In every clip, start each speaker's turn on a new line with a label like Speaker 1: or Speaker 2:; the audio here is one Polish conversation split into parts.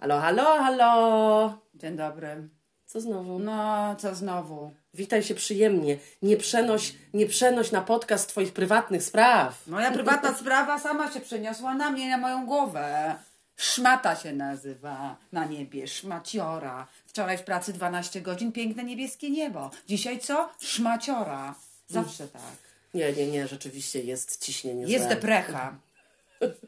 Speaker 1: Halo, halo, halo.
Speaker 2: Dzień dobry.
Speaker 1: Co znowu?
Speaker 2: No, co znowu?
Speaker 1: Witaj się przyjemnie. Nie przenoś, nie przenoś na podcast twoich prywatnych spraw.
Speaker 2: Moja prywatna sprawa sama się przeniosła na mnie, na moją głowę. Szmata się nazywa na niebie, szmaciora. Wczoraj w pracy 12 godzin, piękne niebieskie niebo. Dzisiaj co? Szmaciora. Zawsze tak.
Speaker 1: Nie, nie, nie, rzeczywiście jest ciśnienie.
Speaker 2: Jest
Speaker 1: złe.
Speaker 2: deprecha.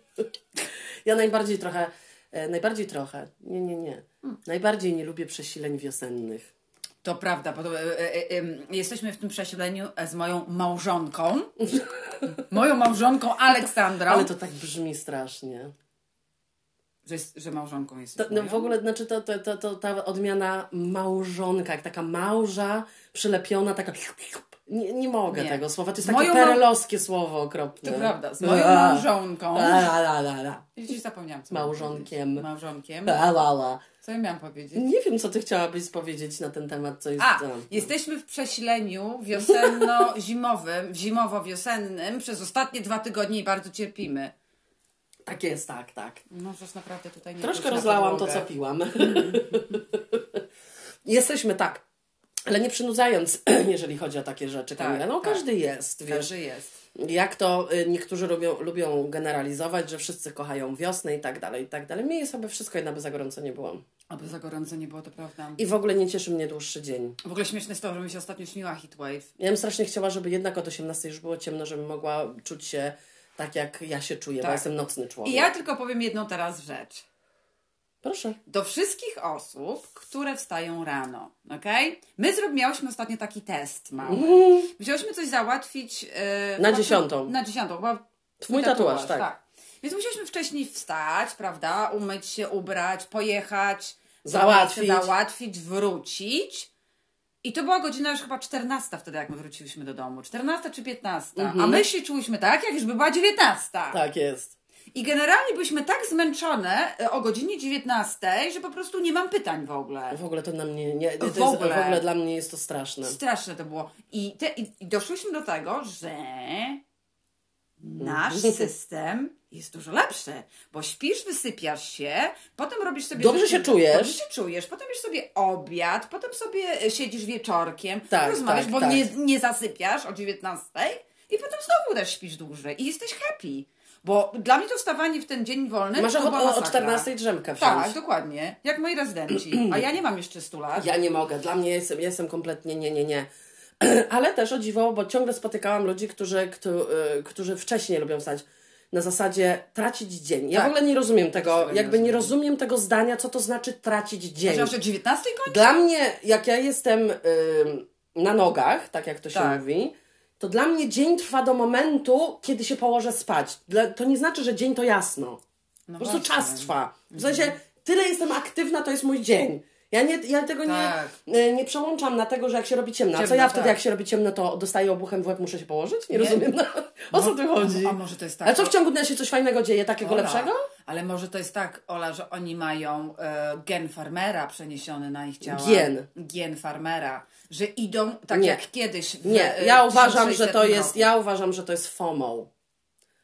Speaker 1: Ja najbardziej trochę, najbardziej trochę, nie, nie, nie. Najbardziej nie lubię przesileń wiosennych.
Speaker 2: To prawda, bo to, e, e, e, jesteśmy w tym przesileniu e, z moją małżonką. moją małżonką Aleksandrą.
Speaker 1: Ale to tak brzmi strasznie.
Speaker 2: Że, jest, że małżonką jesteś
Speaker 1: To, no w ogóle, znaczy to, to, to, to ta odmiana małżonka, jak taka małża przylepiona, taka... Nie, nie mogę
Speaker 2: Nie.
Speaker 1: tego słowa, to jest takie
Speaker 2: moją mał-
Speaker 1: perelowskie słowo okropne.
Speaker 2: To prawda, z moją
Speaker 1: A.
Speaker 2: małżonką.
Speaker 1: La, la, la, la.
Speaker 2: Dziś zapomniałam. Co
Speaker 1: Małżonkiem.
Speaker 2: Małżonkiem.
Speaker 1: La, la, la.
Speaker 2: Co ja miałam powiedzieć?
Speaker 1: Nie wiem, co ty chciałabyś powiedzieć na ten temat, co jest
Speaker 2: A,
Speaker 1: tam.
Speaker 2: jesteśmy w prześleniu wiosenno-zimowym, zimowo-wiosennym przez ostatnie dwa tygodnie i bardzo cierpimy.
Speaker 1: Tak jest, tak, tak.
Speaker 2: No, przecież naprawdę tutaj nie
Speaker 1: Troszkę rozlałam to, co piłam. Jesteśmy tak, ale nie przynudzając, jeżeli chodzi o takie rzeczy,
Speaker 2: Tak,
Speaker 1: Kamila. No
Speaker 2: tak.
Speaker 1: każdy jest, wiesz.
Speaker 2: Każdy jest.
Speaker 1: Jak to y, niektórzy lubią, lubią generalizować, że wszyscy kochają wiosnę i tak dalej, i tak dalej. Mnie sobie wszystko jedna by za gorąco nie było.
Speaker 2: Aby za gorąco nie było, to prawda.
Speaker 1: I w ogóle nie cieszy mnie dłuższy dzień.
Speaker 2: W ogóle śmieszne jest to, że mi się ostatnio śniła heatwave.
Speaker 1: Ja bym strasznie chciała, żeby jednak od 18 już było ciemno, żebym mogła czuć się tak, jak ja się czuję, bo
Speaker 2: Tak.
Speaker 1: jestem nocny człowiek.
Speaker 2: I ja tylko powiem jedną teraz rzecz.
Speaker 1: Proszę.
Speaker 2: Do wszystkich osób, które wstają rano, okej? My zrobiłyśmy ostatnio taki test mały. Musiałyśmy coś załatwić... Yy,
Speaker 1: Na dziesiątą.
Speaker 2: Na dziesiątą, chyba
Speaker 1: Twój tatuaż, tak.
Speaker 2: Więc musieliśmy wcześniej wstać, prawda? Umyć się, ubrać, pojechać,
Speaker 1: Załatwić.
Speaker 2: załatwić, wrócić. I to była godzina już chyba 14 wtedy, jak my wróciliśmy do domu. 14 czy 15. A my się czułyśmy tak, jak już by była 19.
Speaker 1: Tak jest.
Speaker 2: I generalnie byliśmy tak zmęczone e, o godzinie 19, że po prostu nie mam pytań w ogóle.
Speaker 1: W ogóle to na mnie nie. To
Speaker 2: W
Speaker 1: jest,
Speaker 2: ogóle.
Speaker 1: w ogóle dla mnie jest to straszne.
Speaker 2: Straszne to było. I, te, i, i doszłyśmy do tego, że nasz
Speaker 1: Mhm.
Speaker 2: system jest dużo lepszy, bo śpisz, wysypiasz się, potem robisz sobie...
Speaker 1: Dobrze się czujesz.
Speaker 2: Dobrze się czujesz, potem jesz sobie obiad, potem sobie e, siedzisz wieczorkiem,
Speaker 1: Tak,
Speaker 2: rozmawiasz,
Speaker 1: tak,
Speaker 2: bo
Speaker 1: tak.
Speaker 2: Nie, nie zasypiasz o 19 i potem znowu też śpisz dłużej i jesteś happy. Bo dla mnie to wstawanie w ten dzień wolny
Speaker 1: Masz
Speaker 2: to
Speaker 1: o,
Speaker 2: była
Speaker 1: o, o
Speaker 2: masakra.
Speaker 1: 14 drzemkę wziąć.
Speaker 2: Tak, dokładnie. Jak moi rezydenci. A ja nie mam jeszcze 100 lat.
Speaker 1: Ja nie mogę. Dla mnie jestem, jestem kompletnie nie, nie, nie. Ale też o dziwo, bo ciągle spotykałam ludzi, którzy, którzy, którzy wcześniej lubią stać. Na zasadzie tracić dzień. Ja
Speaker 2: Tak.
Speaker 1: w ogóle nie rozumiem tego,
Speaker 2: nie
Speaker 1: jakby nie
Speaker 2: rozumiem.
Speaker 1: rozumiem tego zdania, co to znaczy tracić dzień.
Speaker 2: Że o 19 kończy?
Speaker 1: Dla mnie, jak ja jestem ym, na nogach, tak jak to się
Speaker 2: Tak.
Speaker 1: mówi, to dla mnie dzień trwa do momentu, kiedy się położę spać. To nie znaczy, że dzień to jasno.
Speaker 2: No
Speaker 1: po prostu czas trwa. W sensie, tyle jestem aktywna, to jest mój dzień. Ja, nie, ja tego
Speaker 2: Tak.
Speaker 1: nie, nie przełączam na tego, że jak się robi ciemno. A co ja wtedy,
Speaker 2: tak.
Speaker 1: jak się robi ciemno, to dostaję obuchem w łeb, muszę się położyć? Nie,
Speaker 2: Nie.
Speaker 1: rozumiem. No, o co tu chodzi?
Speaker 2: A, a może to jest tak.
Speaker 1: Ale co w ciągu dnia się coś fajnego dzieje, takiego
Speaker 2: Ola,
Speaker 1: lepszego?
Speaker 2: Ale może to jest tak, Ola, że oni mają e, gen farmera przeniesiony na ich ciała.
Speaker 1: Gen.
Speaker 2: Gen farmera. Że idą tak
Speaker 1: Nie.
Speaker 2: jak kiedyś. W,
Speaker 1: Nie,
Speaker 2: e,
Speaker 1: ja uważam, że
Speaker 2: 1600
Speaker 1: to jest,
Speaker 2: roku.
Speaker 1: ja uważam, że to jest FOMO.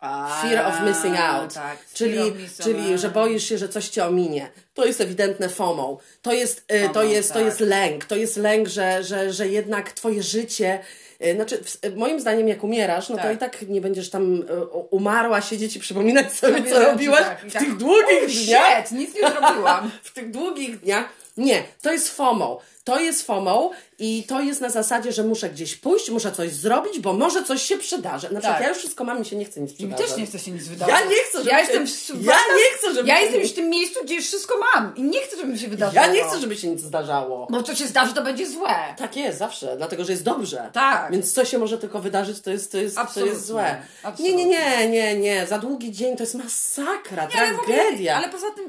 Speaker 2: A,
Speaker 1: Fear of missing out.
Speaker 2: Tak,
Speaker 1: czyli,
Speaker 2: missing
Speaker 1: czyli,
Speaker 2: out.
Speaker 1: że boisz się, że coś cię ominie. To jest ewidentne FOMO. To jest, to
Speaker 2: FOMO,
Speaker 1: jest, to
Speaker 2: tak.
Speaker 1: jest lęk. To jest lęk, że, że, że jednak twoje życie. y, Znaczy, moim zdaniem, jak umierasz, no to
Speaker 2: Tak.
Speaker 1: i tak nie będziesz tam umarła siedzieć i przypominać sobie, co robiłaś
Speaker 2: tak, i
Speaker 1: w
Speaker 2: tak,
Speaker 1: tych długich
Speaker 2: "Oh,
Speaker 1: dniach.
Speaker 2: Nic nie zrobiłam.
Speaker 1: W tych długich dniach. Nie, to jest FOMO. To jest FOMO i to jest na zasadzie, że muszę gdzieś pójść, muszę coś zrobić, bo może coś się przydarzy. Na przykład
Speaker 2: Tak.
Speaker 1: ja już wszystko mam, mi się nie chce nic
Speaker 2: Mi
Speaker 1: przydarzać.
Speaker 2: też nie chce się nic wydarzyć.
Speaker 1: Ja nie chcę, żeby
Speaker 2: ja
Speaker 1: się-
Speaker 2: jestem w-
Speaker 1: ja nie chcę, żeby
Speaker 2: Ja jestem już w tym miejscu, gdzie już wszystko mam. I nie chcę, żeby mi się wydarzyło.
Speaker 1: Ja nie chcę, żeby się nic zdarzało.
Speaker 2: Bo co się zdarzy, to będzie złe.
Speaker 1: Tak jest, zawsze, dlatego że jest dobrze.
Speaker 2: Tak.
Speaker 1: Więc co się może tylko wydarzyć, to jest, to jest, to
Speaker 2: Absolutnie.
Speaker 1: jest złe. Nie,
Speaker 2: Absolutnie.
Speaker 1: nie, nie, nie, nie. Za długi dzień to jest masakra,
Speaker 2: Nie, ale w ogóle-
Speaker 1: tragedia.
Speaker 2: Ale poza tym.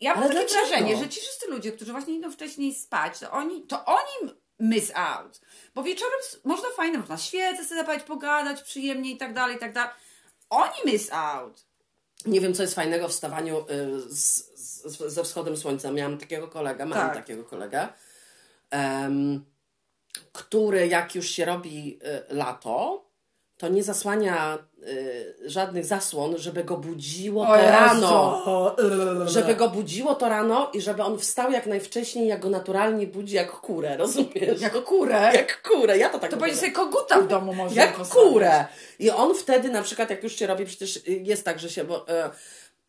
Speaker 2: Ja mam
Speaker 1: Ale
Speaker 2: takie
Speaker 1: dlaczego?
Speaker 2: wrażenie, że ci wszyscy ludzie, którzy właśnie idą wcześniej spać, to oni, to oni miss out. Bo wieczorem można fajnie, można świecę sobie zapalić, pogadać przyjemnie i tak dalej, i tak dalej. Oni miss out.
Speaker 1: Nie wiem, co jest fajnego w wstawaniu y, z, z, ze wschodem słońca. Miałam takiego kolegę, mam
Speaker 2: Tak.
Speaker 1: takiego kolegę, em, który jak już się robi y, lato, to nie zasłania y, żadnych zasłon, żeby go budziło to rano. Żeby go budziło to rano i żeby on wstał jak najwcześniej, jak go naturalnie budzi, jak kurę, rozumiesz?
Speaker 2: Jako kurę.
Speaker 1: Jak kurę, ja to tak
Speaker 2: To będzie sobie koguta w domu może
Speaker 1: Jak kurę. I on wtedy na przykład, jak już się robi, przecież y, jest tak, że się, bo e,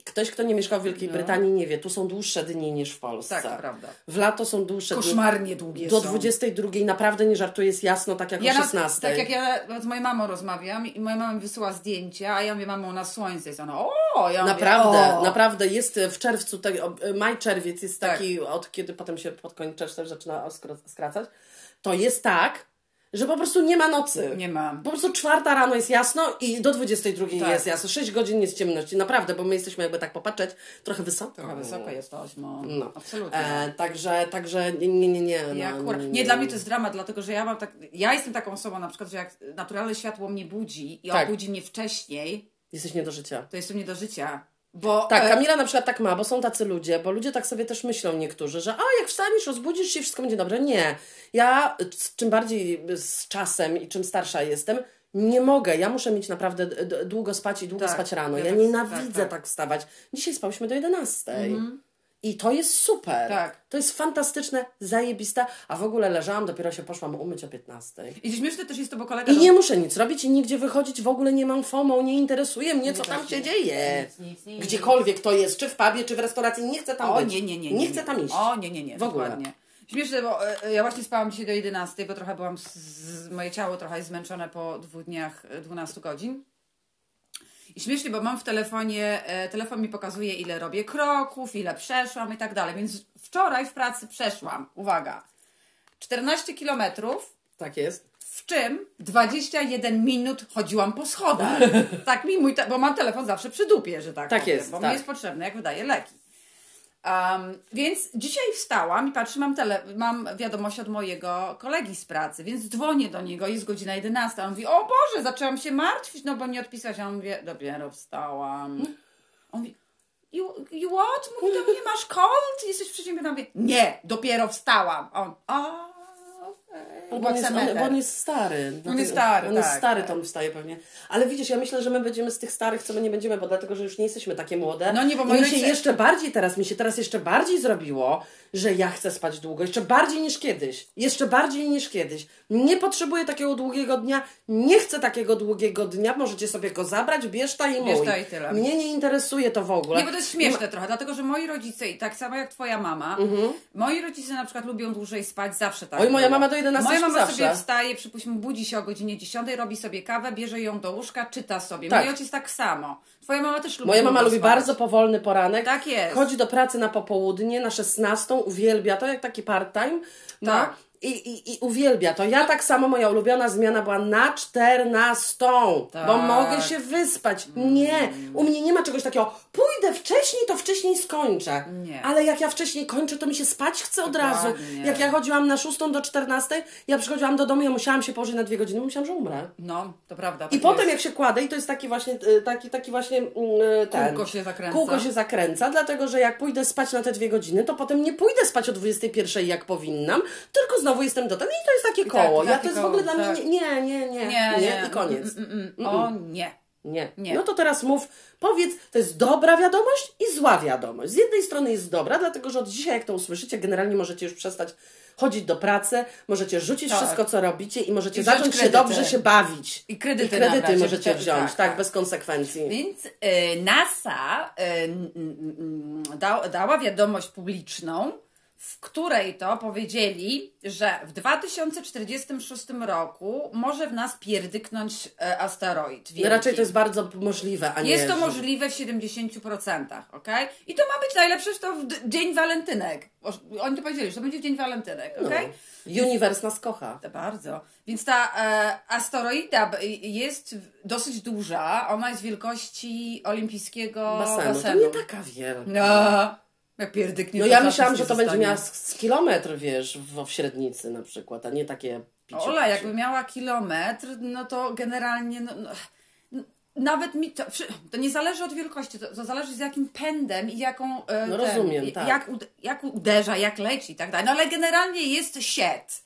Speaker 1: ktoś, kto nie mieszkał w Wielkiej Brytanii, nie wie, tu są dłuższe dni niż w Polsce.
Speaker 2: No. Tak, prawda.
Speaker 1: W lato są dłuższe dni.
Speaker 2: Koszmarnie długie
Speaker 1: Do
Speaker 2: są.
Speaker 1: 22 naprawdę nie żartuję, jest jasno, tak jak
Speaker 2: Ja
Speaker 1: o
Speaker 2: na,
Speaker 1: 16.
Speaker 2: tak jak ja z moją mamą rozmawiam i moja mama mi wysyła zdjęcia, a ja mówię, mamo, na słońce jest ona, o, ja
Speaker 1: Naprawdę,
Speaker 2: mówię, o.
Speaker 1: naprawdę jest w czerwcu, te- o, maj, czerwiec jest
Speaker 2: Tak.
Speaker 1: taki, od kiedy potem się pod koniec czerwca zaczyna skra- skracać, to jest tak, że po prostu nie ma nocy.
Speaker 2: Nie ma.
Speaker 1: Po prostu czwarta rano jest jasno i do 22
Speaker 2: Tak.
Speaker 1: jest jasno. 6 godzin jest ciemności. Naprawdę, bo my jesteśmy jakby tak popatrzeć trochę wysoko.
Speaker 2: Trochę wysoko jest to ośmo.
Speaker 1: No.
Speaker 2: Absolutnie.
Speaker 1: E, także, także nie, nie, nie. nie,
Speaker 2: Ja
Speaker 1: no,
Speaker 2: akurat, nie, dla mnie to jest dramat, dlatego że ja mam tak, ja jestem taką osobą na przykład, że jak naturalne światło mnie budzi i
Speaker 1: Tak.
Speaker 2: on budzi mnie wcześniej,
Speaker 1: Jesteś nie do życia.
Speaker 2: to jestem nie do życia. Bo
Speaker 1: Tak,
Speaker 2: e,
Speaker 1: Kamila na przykład tak ma, bo są tacy ludzie, bo ludzie tak sobie też myślą niektórzy, że a jak wstaniesz, rozbudzisz się, wszystko będzie dobrze. Nie. Ja czym bardziej z czasem i czym starsza jestem, nie mogę. Ja muszę mieć naprawdę długo spać i długo
Speaker 2: Tak,
Speaker 1: spać rano.
Speaker 2: ja
Speaker 1: Ja
Speaker 2: tak-
Speaker 1: nienawidzę
Speaker 2: tak,
Speaker 1: tak,
Speaker 2: tak.
Speaker 1: wstawać. Dzisiaj spałyśmy do 11. I to jest super.
Speaker 2: Tak.
Speaker 1: To jest fantastyczne, zajebiste. A w ogóle leżałam, dopiero się poszłam umyć o 15.
Speaker 2: I śmieszne też jest to, bo kolega...
Speaker 1: I nie muszę nic robić i nigdzie wychodzić, w ogóle nie mam FOMO, nie interesuje mnie, co tam się
Speaker 2: nie.
Speaker 1: dzieje.
Speaker 2: Nic, nic, nic.
Speaker 1: Gdziekolwiek to jest, czy w pubie, czy w restauracji, nie chcę tam
Speaker 2: O,
Speaker 1: być.
Speaker 2: nie, nie, nie.
Speaker 1: Nie chcę tam iść.
Speaker 2: O, nie, nie, nie.
Speaker 1: W ogóle.
Speaker 2: Dokładnie. Śmieszne, bo e, ja właśnie spałam dzisiaj do 11, bo trochę byłam, z, z, moje ciało trochę jest zmęczone po dwóch dniach e, 12 godzin. I śmiesznie, bo mam w telefonie, e, telefon mi pokazuje ile robię kroków, ile przeszłam i tak dalej. Więc wczoraj w pracy przeszłam, uwaga, 14 kilometrów,
Speaker 1: Tak jest.
Speaker 2: w czym 21 minut chodziłam po schodach. tak mi mój, bo mam telefon zawsze przy dupie, że tak,
Speaker 1: Tak
Speaker 2: powiem,
Speaker 1: jest,
Speaker 2: bo
Speaker 1: tak.
Speaker 2: mi jest potrzebny, jak wydaje leki. Um, więc dzisiaj wstałam i patrzę, mam, tele, mam wiadomość od mojego kolegi z pracy, więc dzwonię do niego, jest godzina 11. A on mówi, o Boże, zaczęłam się martwić, no bo nie odpisałeś. A on mówi, dopiero wstałam. On mówi, you, you what? Mówi do mnie, masz cold? Jesteś przeziębiona? Mówię, nie, dopiero wstałam. On, a okej.
Speaker 1: Bo on, jest, on, on jest stary.
Speaker 2: On jest stary,
Speaker 1: On jest
Speaker 2: tak,
Speaker 1: stary,
Speaker 2: tak.
Speaker 1: to on wstaje pewnie. Ale widzisz, ja myślę, że my będziemy z tych starych, co my nie będziemy, bo dlatego, że już nie jesteśmy takie młode.
Speaker 2: No nie, bo
Speaker 1: mi się jeszcze bardziej teraz, mi się teraz jeszcze bardziej zrobiło, że ja chcę spać długo. Jeszcze bardziej niż kiedyś. Jeszcze bardziej niż kiedyś. Nie potrzebuję takiego długiego dnia. Nie chcę takiego długiego dnia. Możecie sobie go zabrać, bierz ta i mój.
Speaker 2: Bierz ta i tyle.
Speaker 1: Mnie nie interesuje to w ogóle.
Speaker 2: Nie, bo to jest śmieszne trochę, dlatego że moi rodzice, i tak samo jak twoja mama, moi rodzice na przykład lubią dłużej spać, zawsze tak
Speaker 1: Mhm. Oj, moja mama do 11
Speaker 2: Moja mama
Speaker 1: zawsze.
Speaker 2: sobie wstaje, przypuśćmy, budzi się o godzinie 10, robi sobie kawę, bierze ją do łóżka, czyta sobie.
Speaker 1: Tak.
Speaker 2: Mój ojciec tak samo. Twoja mama też lubi
Speaker 1: Moja mama lubi
Speaker 2: spać.
Speaker 1: bardzo powolny poranek.
Speaker 2: Tak jest.
Speaker 1: Chodzi do pracy na popołudnie, na 16, uwielbia to, jak taki part-time. No.
Speaker 2: Tak.
Speaker 1: I, i, I uwielbia to. Ja tak samo, moja ulubiona zmiana była na 14,
Speaker 2: Tak.
Speaker 1: bo mogę się wyspać. Nie, u mnie nie ma czegoś takiego, pójdę wcześniej, to wcześniej skończę.
Speaker 2: Nie.
Speaker 1: Ale jak ja wcześniej kończę, to mi się spać chce od razu.
Speaker 2: Dokładnie.
Speaker 1: Jak ja chodziłam na 6 do 14, ja przychodziłam do domu, ja musiałam się położyć na dwie godziny, myślałam, że umrę.
Speaker 2: No, to prawda.
Speaker 1: I
Speaker 2: tak
Speaker 1: potem
Speaker 2: jest.
Speaker 1: jak się kładę i to jest taki właśnie, y, taki, taki właśnie mm, y, ten,
Speaker 2: Kółko się zakręca.
Speaker 1: Kółko się zakręca, dlatego że jak pójdę spać na te dwie godziny, to potem nie pójdę spać o 21 jak powinnam, tylko znowu jestem do ten i to jest takie
Speaker 2: tak,
Speaker 1: koło. ja
Speaker 2: takie
Speaker 1: to jest w
Speaker 2: koło,
Speaker 1: ogóle dla
Speaker 2: tak.
Speaker 1: mnie nie, nie, nie, nie, nie, i koniec.
Speaker 2: Mm, mm, mm. O nie.
Speaker 1: Nie.
Speaker 2: Nie.
Speaker 1: No to teraz mów, powiedz, to jest dobra wiadomość i zła wiadomość. Z jednej strony jest dobra, dlatego że od dzisiaj, jak to usłyszycie, generalnie możecie już przestać chodzić do pracy, możecie rzucić
Speaker 2: Tak.
Speaker 1: wszystko, co robicie i możecie
Speaker 2: I
Speaker 1: zacząć się
Speaker 2: kredyty.
Speaker 1: dobrze się bawić.
Speaker 2: I kredyty
Speaker 1: I kredyty
Speaker 2: nabrać,
Speaker 1: możecie wziąć,
Speaker 2: tak,
Speaker 1: tak,
Speaker 2: tak.
Speaker 1: bez konsekwencji.
Speaker 2: Więc y, NASA y, da, dała wiadomość publiczną, w której to powiedzieli, że w 2046 roku może w nas pierdyknąć e, asteroid. Wielki.
Speaker 1: raczej to jest bardzo możliwe, a nie.
Speaker 2: Jest to możliwe w 70%, ok? I to ma być najlepsze, że to w Dzień Walentynek. Oni to powiedzieli, że to będzie w Dzień Walentynek, ok?
Speaker 1: No. Uniwers nas kocha.
Speaker 2: To Bardzo. Więc ta e, asteroida jest dosyć duża. Ona jest wielkości olimpijskiego
Speaker 1: Basenu.
Speaker 2: basenu.
Speaker 1: To nie taka wielka.
Speaker 2: No, jak pierdyknie.
Speaker 1: No ja myślałam, że to będzie
Speaker 2: zostanie.
Speaker 1: miała z, kilometr, wiesz, w, w średnicy na przykład, a nie takie picie.
Speaker 2: Ola, jakby miała kilometr, no to generalnie. No, no, nawet mi to, to nie zależy od wielkości, to, to zależy z jakim pędem i jaką. e,
Speaker 1: No
Speaker 2: ten,
Speaker 1: rozumiem, tak.
Speaker 2: Jak, jak uderza, jak leci i tak dalej. No ale generalnie jest sied.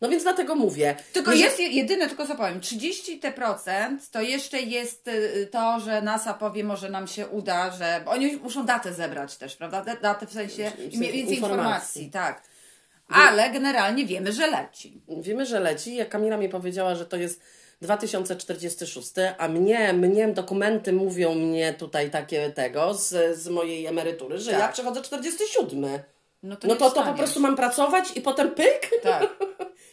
Speaker 1: No więc dlatego mówię.
Speaker 2: Tylko jest je- jedyne, tylko co powiem, 30 te procent to jeszcze jest y, to, że NASA powie, może nam się uda, że bo oni muszą datę zebrać też, prawda? Da- Datę w sensie
Speaker 1: W sensie
Speaker 2: więcej
Speaker 1: informacji.
Speaker 2: informacji, tak. Ale generalnie wiemy, że leci.
Speaker 1: Wiemy, że leci. Jak Kamila mi powiedziała, że to jest 2046, a mnie, mnie dokumenty mówią mnie tutaj takie tego z, z mojej emerytury, że
Speaker 2: Tak.
Speaker 1: ja przechodzę 47.
Speaker 2: No to,
Speaker 1: No to, to po prostu mam pracować i potem pyk?
Speaker 2: Tak.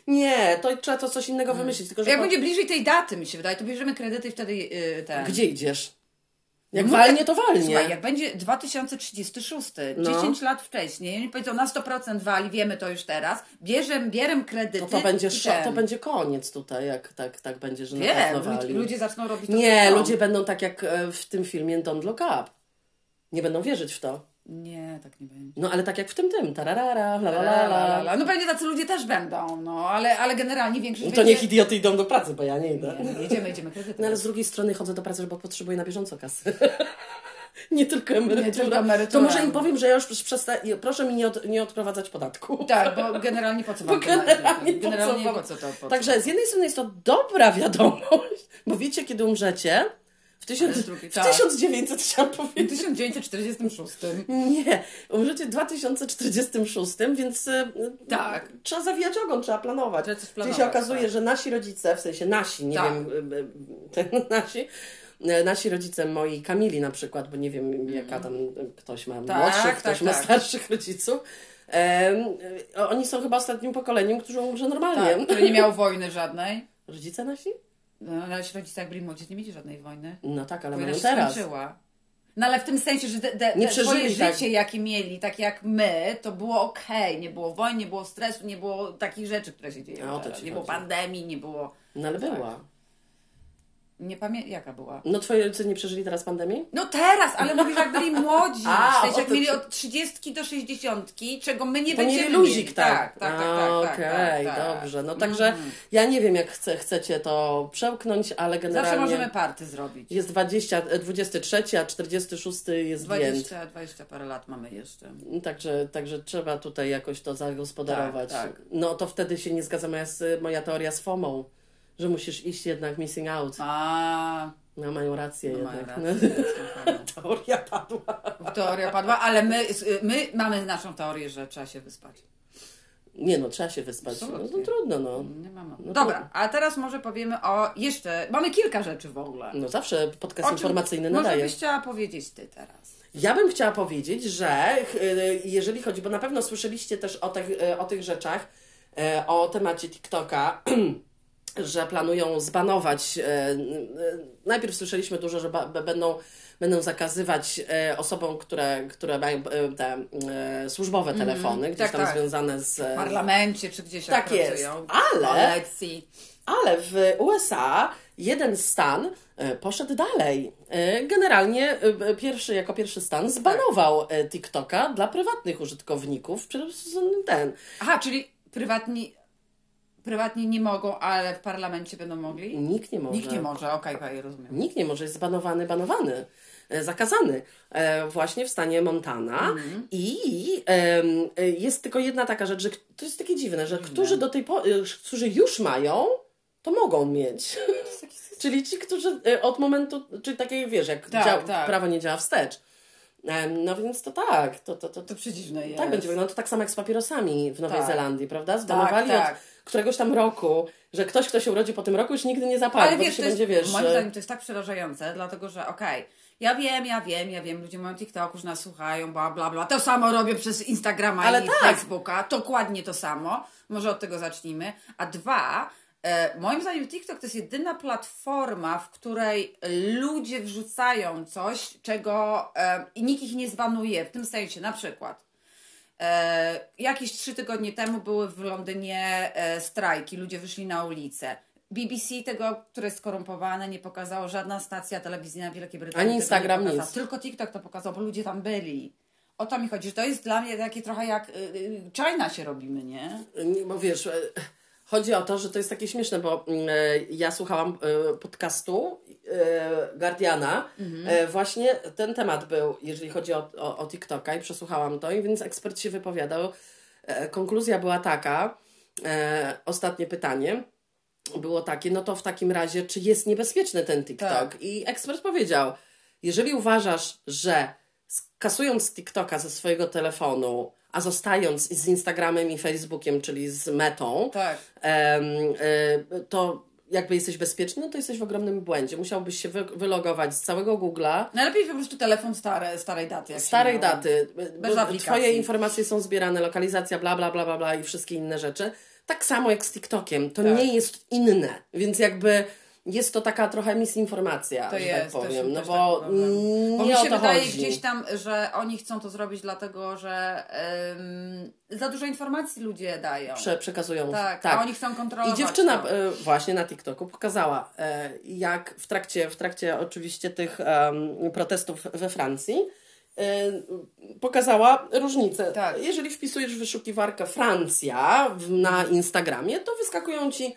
Speaker 1: Nie, to trzeba to coś innego wymyślić. Tylko, że
Speaker 2: Jak
Speaker 1: po-
Speaker 2: będzie bliżej tej daty, mi się wydaje, to bierzemy kredyty i wtedy yy, ten.
Speaker 1: Gdzie idziesz? Jak
Speaker 2: No
Speaker 1: walnie, to walnie.
Speaker 2: Słuchaj, jak będzie 2036,
Speaker 1: No.
Speaker 2: 10 lat wcześniej, oni powiedzą na 100% wali, wiemy to już teraz, bierzem, bierem kredyty.
Speaker 1: No to będzie, to będzie koniec tutaj, jak tak, tak będzie, że na
Speaker 2: Wiem,
Speaker 1: pewno
Speaker 2: ludzie,
Speaker 1: wali.
Speaker 2: ludzie zaczną robić to
Speaker 1: Nie, ludzie będą tak jak e, w tym filmie Don't Look Up. Nie będą wierzyć w to.
Speaker 2: Nie, tak nie będzie.
Speaker 1: No ale tak jak w tym tym, tararara, la la
Speaker 2: La. No pewnie tacy ludzie też będą, no, ale, ale generalnie większość
Speaker 1: To
Speaker 2: będzie...
Speaker 1: niech idioty idą do pracy, bo ja nie idę.
Speaker 2: Nie, no, jedziemy, jedziemy kredyty.
Speaker 1: No ale z drugiej strony chodzę do pracy, bo potrzebuję na bieżąco kasy. Nie tylko emerytura.
Speaker 2: Nie tylko emerytura.
Speaker 1: To może im powiem, że ja już przestaję. Proszę mi nie, od, nie odprowadzać podatku.
Speaker 2: Tak, bo generalnie po co wam
Speaker 1: Bo
Speaker 2: to na-
Speaker 1: generalnie,
Speaker 2: generalnie
Speaker 1: po
Speaker 2: po
Speaker 1: co
Speaker 2: co to? Po co?
Speaker 1: Także z jednej strony jest to dobra wiadomość, bo wiecie, kiedy umrzecie? W, tysiąc, w
Speaker 2: tak.
Speaker 1: 1900 chciałam
Speaker 2: W
Speaker 1: powiedzieć.
Speaker 2: 1946.
Speaker 1: Nie, umrzecie w 2046, więc y,
Speaker 2: Tak.
Speaker 1: trzeba zawijać ogon, trzeba planować.
Speaker 2: Trzeba coś
Speaker 1: Czyli
Speaker 2: planować,
Speaker 1: się okazuje,
Speaker 2: tak.
Speaker 1: że nasi rodzice, w sensie nasi, nie
Speaker 2: Tak.
Speaker 1: wiem, y, y, nasi, y, nasi rodzice moi, Kamili na przykład, bo nie wiem jaka tam y, ktoś ma
Speaker 2: Tak,
Speaker 1: młodszych, ktoś
Speaker 2: tak,
Speaker 1: ma
Speaker 2: tak.
Speaker 1: starszych rodziców. Y, oni są chyba ostatnim pokoleniem, którzy umrze normalnie.
Speaker 2: Tak, które nie miało wojny żadnej.
Speaker 1: Rodzice nasi?
Speaker 2: No, jak byli młodzi, nie mieli żadnej wojny.
Speaker 1: No tak, ale mają teraz.
Speaker 2: skończyła. No ale w tym sensie, że te, te,
Speaker 1: Nie
Speaker 2: swoje
Speaker 1: tak.
Speaker 2: życie, jakie mieli, tak jak my, to było okej. Nie było wojny, nie było stresu, nie było takich rzeczy, które się dzieją
Speaker 1: A, o to
Speaker 2: teraz.
Speaker 1: ci
Speaker 2: Nie było pandemii, nie było...
Speaker 1: No ale była.
Speaker 2: Nie pamiętam, jaka była?
Speaker 1: No twoi rodzice nie przeżyli teraz pandemii?
Speaker 2: No teraz, ale mówisz, jak byli młodzi.
Speaker 1: A,
Speaker 2: w sensie, jak
Speaker 1: to
Speaker 2: mieli od 30 do 60, czego my nie
Speaker 1: To
Speaker 2: będziemy
Speaker 1: mieli luzik, tak.
Speaker 2: Tak, tak, tak, tak, tak,
Speaker 1: Okej,
Speaker 2: tak, tak.
Speaker 1: dobrze. No także ja nie wiem, jak chce, chcecie to przełknąć, ale generalnie
Speaker 2: Zawsze możemy party zrobić.
Speaker 1: jest 20, e, 23, a 46 jest więc.
Speaker 2: 20, 20 parę lat mamy jeszcze.
Speaker 1: Także, także trzeba tutaj jakoś to zagospodarować.
Speaker 2: Tak, tak.
Speaker 1: No to wtedy się nie zgadza moja, moja teoria z FOMO, że musisz iść jednak missing out.
Speaker 2: A,
Speaker 1: No mają rację
Speaker 2: no mają
Speaker 1: jednak.
Speaker 2: rację.
Speaker 1: Teoria padła.
Speaker 2: Teoria padła, ale my, my mamy naszą teorię, że trzeba się wyspać.
Speaker 1: Nie no, trzeba się wyspać. No,
Speaker 2: Absolutnie.
Speaker 1: no trudno, no.
Speaker 2: Nie mamy.
Speaker 1: No
Speaker 2: Dobra,
Speaker 1: to-
Speaker 2: a teraz może powiemy o jeszcze. Mamy kilka rzeczy w ogóle.
Speaker 1: No zawsze podcast
Speaker 2: O
Speaker 1: informacyjny
Speaker 2: Może
Speaker 1: nadaje.
Speaker 2: byś chciała powiedzieć ty teraz.
Speaker 1: Ja bym chciała powiedzieć, że y, jeżeli chodzi, bo na pewno słyszeliście też o tych, y, o tych rzeczach, y, o temacie TikToka, że planują zbanować. y, y, Najpierw słyszeliśmy dużo, że będą, będą zakazywać y, osobom, które, które mają te służbowe telefony, gdzieś
Speaker 2: tak,
Speaker 1: tam
Speaker 2: tak.
Speaker 1: związane z.
Speaker 2: W parlamencie czy gdzieś
Speaker 1: Tak jest. Ale-. Ale w USA jeden stan e, poszedł dalej. E, Generalnie e, pierwszy, jako pierwszy stan zbanował e, TikToka dla prywatnych użytkowników. Ten.
Speaker 2: Aha, czyli prywatni, prywatni nie mogą, ale w parlamencie będą mogli?
Speaker 1: Nikt nie może.
Speaker 2: Nikt nie może, okej, okej, rozumiem.
Speaker 1: Nikt nie może, jest zbanowany, banowany, e, zakazany e, właśnie w stanie Montana.
Speaker 2: Mhm.
Speaker 1: I e, jest tylko jedna taka rzecz, że to jest takie dziwne, że którzy do tej po- e, którzy już mają, to mogą mieć. Czyli ci, którzy od momentu, czyli takie wiesz, jak
Speaker 2: Tak,
Speaker 1: działa,
Speaker 2: tak.
Speaker 1: prawo nie działa wstecz. No więc to tak, to, to, to, to
Speaker 2: przedziwne jest.
Speaker 1: tak będzie wyglądało. To tak samo jak z papierosami w Nowej
Speaker 2: Tak.
Speaker 1: Zelandii, prawda? Zbanowali
Speaker 2: tak.
Speaker 1: od któregoś tam roku, że ktoś, kto się urodzi po tym roku, już nigdy nie zapali,
Speaker 2: Ale
Speaker 1: bo
Speaker 2: wiesz,
Speaker 1: się będzie, wiesz...
Speaker 2: moim zdaniem to jest tak przerażające, dlatego że okej, ja wiem, ja wiem, ja wiem, ludzie mają TikTok, już nas słuchają, bla, bla, bla. To samo robię przez Instagrama
Speaker 1: Ale
Speaker 2: i
Speaker 1: tak.
Speaker 2: Facebooka, dokładnie to samo. Może od tego zacznijmy. A dwa, e, moim zdaniem TikTok to jest jedyna platforma, w której ludzie wrzucają coś, czego e, i nikt ich nie zbanuje. W tym sensie, na przykład, jakieś trzy tygodnie temu były w Londynie e, strajki, ludzie wyszli na ulicę. BBC tego, które jest skorumpowane, nie pokazało żadna stacja telewizyjna Wielkiej Brytanii.
Speaker 1: Ani Instagram,
Speaker 2: nie pokazał.
Speaker 1: nic.
Speaker 2: Tylko TikTok to pokazał, bo ludzie tam byli. O to mi chodzi, że to jest dla mnie takie trochę jak y, y, China się robimy, nie?
Speaker 1: Bo wiesz, e, chodzi o to, że to jest takie śmieszne, bo mm, e, ja słuchałam e, podcastu e, Guardiana. E, Właśnie ten temat był, jeżeli chodzi o, o, o TikToka i przesłuchałam to, i więc ekspert się wypowiadał. Konkluzja była taka, ostatnie pytanie było takie, no to w takim razie, czy jest niebezpieczny ten TikTok?
Speaker 2: Tak.
Speaker 1: I ekspert powiedział, jeżeli uważasz, że kasując TikToka ze swojego telefonu, a zostając z Instagramem i Facebookiem, czyli z metą,
Speaker 2: Tak.
Speaker 1: e, to jakby jesteś bezpieczny, no to jesteś w ogromnym błędzie. Musiałbyś się wy, wylogować z całego Google'a,
Speaker 2: Najlepiej po prostu telefon stare, starej daty.
Speaker 1: Starej daty,
Speaker 2: Bez
Speaker 1: bo
Speaker 2: aplikacji.
Speaker 1: twoje informacje są zbierane, lokalizacja, bla, bla, bla, bla, bla i wszystkie inne rzeczy. Tak samo jak z TikTokiem. To
Speaker 2: Tak.
Speaker 1: nie jest inne, więc jakby jest to taka trochę misinformacja,
Speaker 2: To
Speaker 1: że
Speaker 2: jest,
Speaker 1: tak powiem,
Speaker 2: też,
Speaker 1: no
Speaker 2: też
Speaker 1: bo
Speaker 2: tak
Speaker 1: mm,
Speaker 2: Bo
Speaker 1: nie
Speaker 2: mi się wydaje
Speaker 1: chodzi.
Speaker 2: gdzieś tam, że oni chcą to zrobić dlatego, że za dużo informacji ludzie dają.
Speaker 1: Prze, przekazują.
Speaker 2: tak, a oni chcą kontrolować.
Speaker 1: I dziewczyna
Speaker 2: to.
Speaker 1: e, właśnie na TikToku pokazała, e, jak w trakcie, w trakcie oczywiście tych em, protestów we Francji e, pokazała różnicę.
Speaker 2: Tak.
Speaker 1: Jeżeli wpisujesz wyszukiwarkę Francja na Instagramie, to wyskakują ci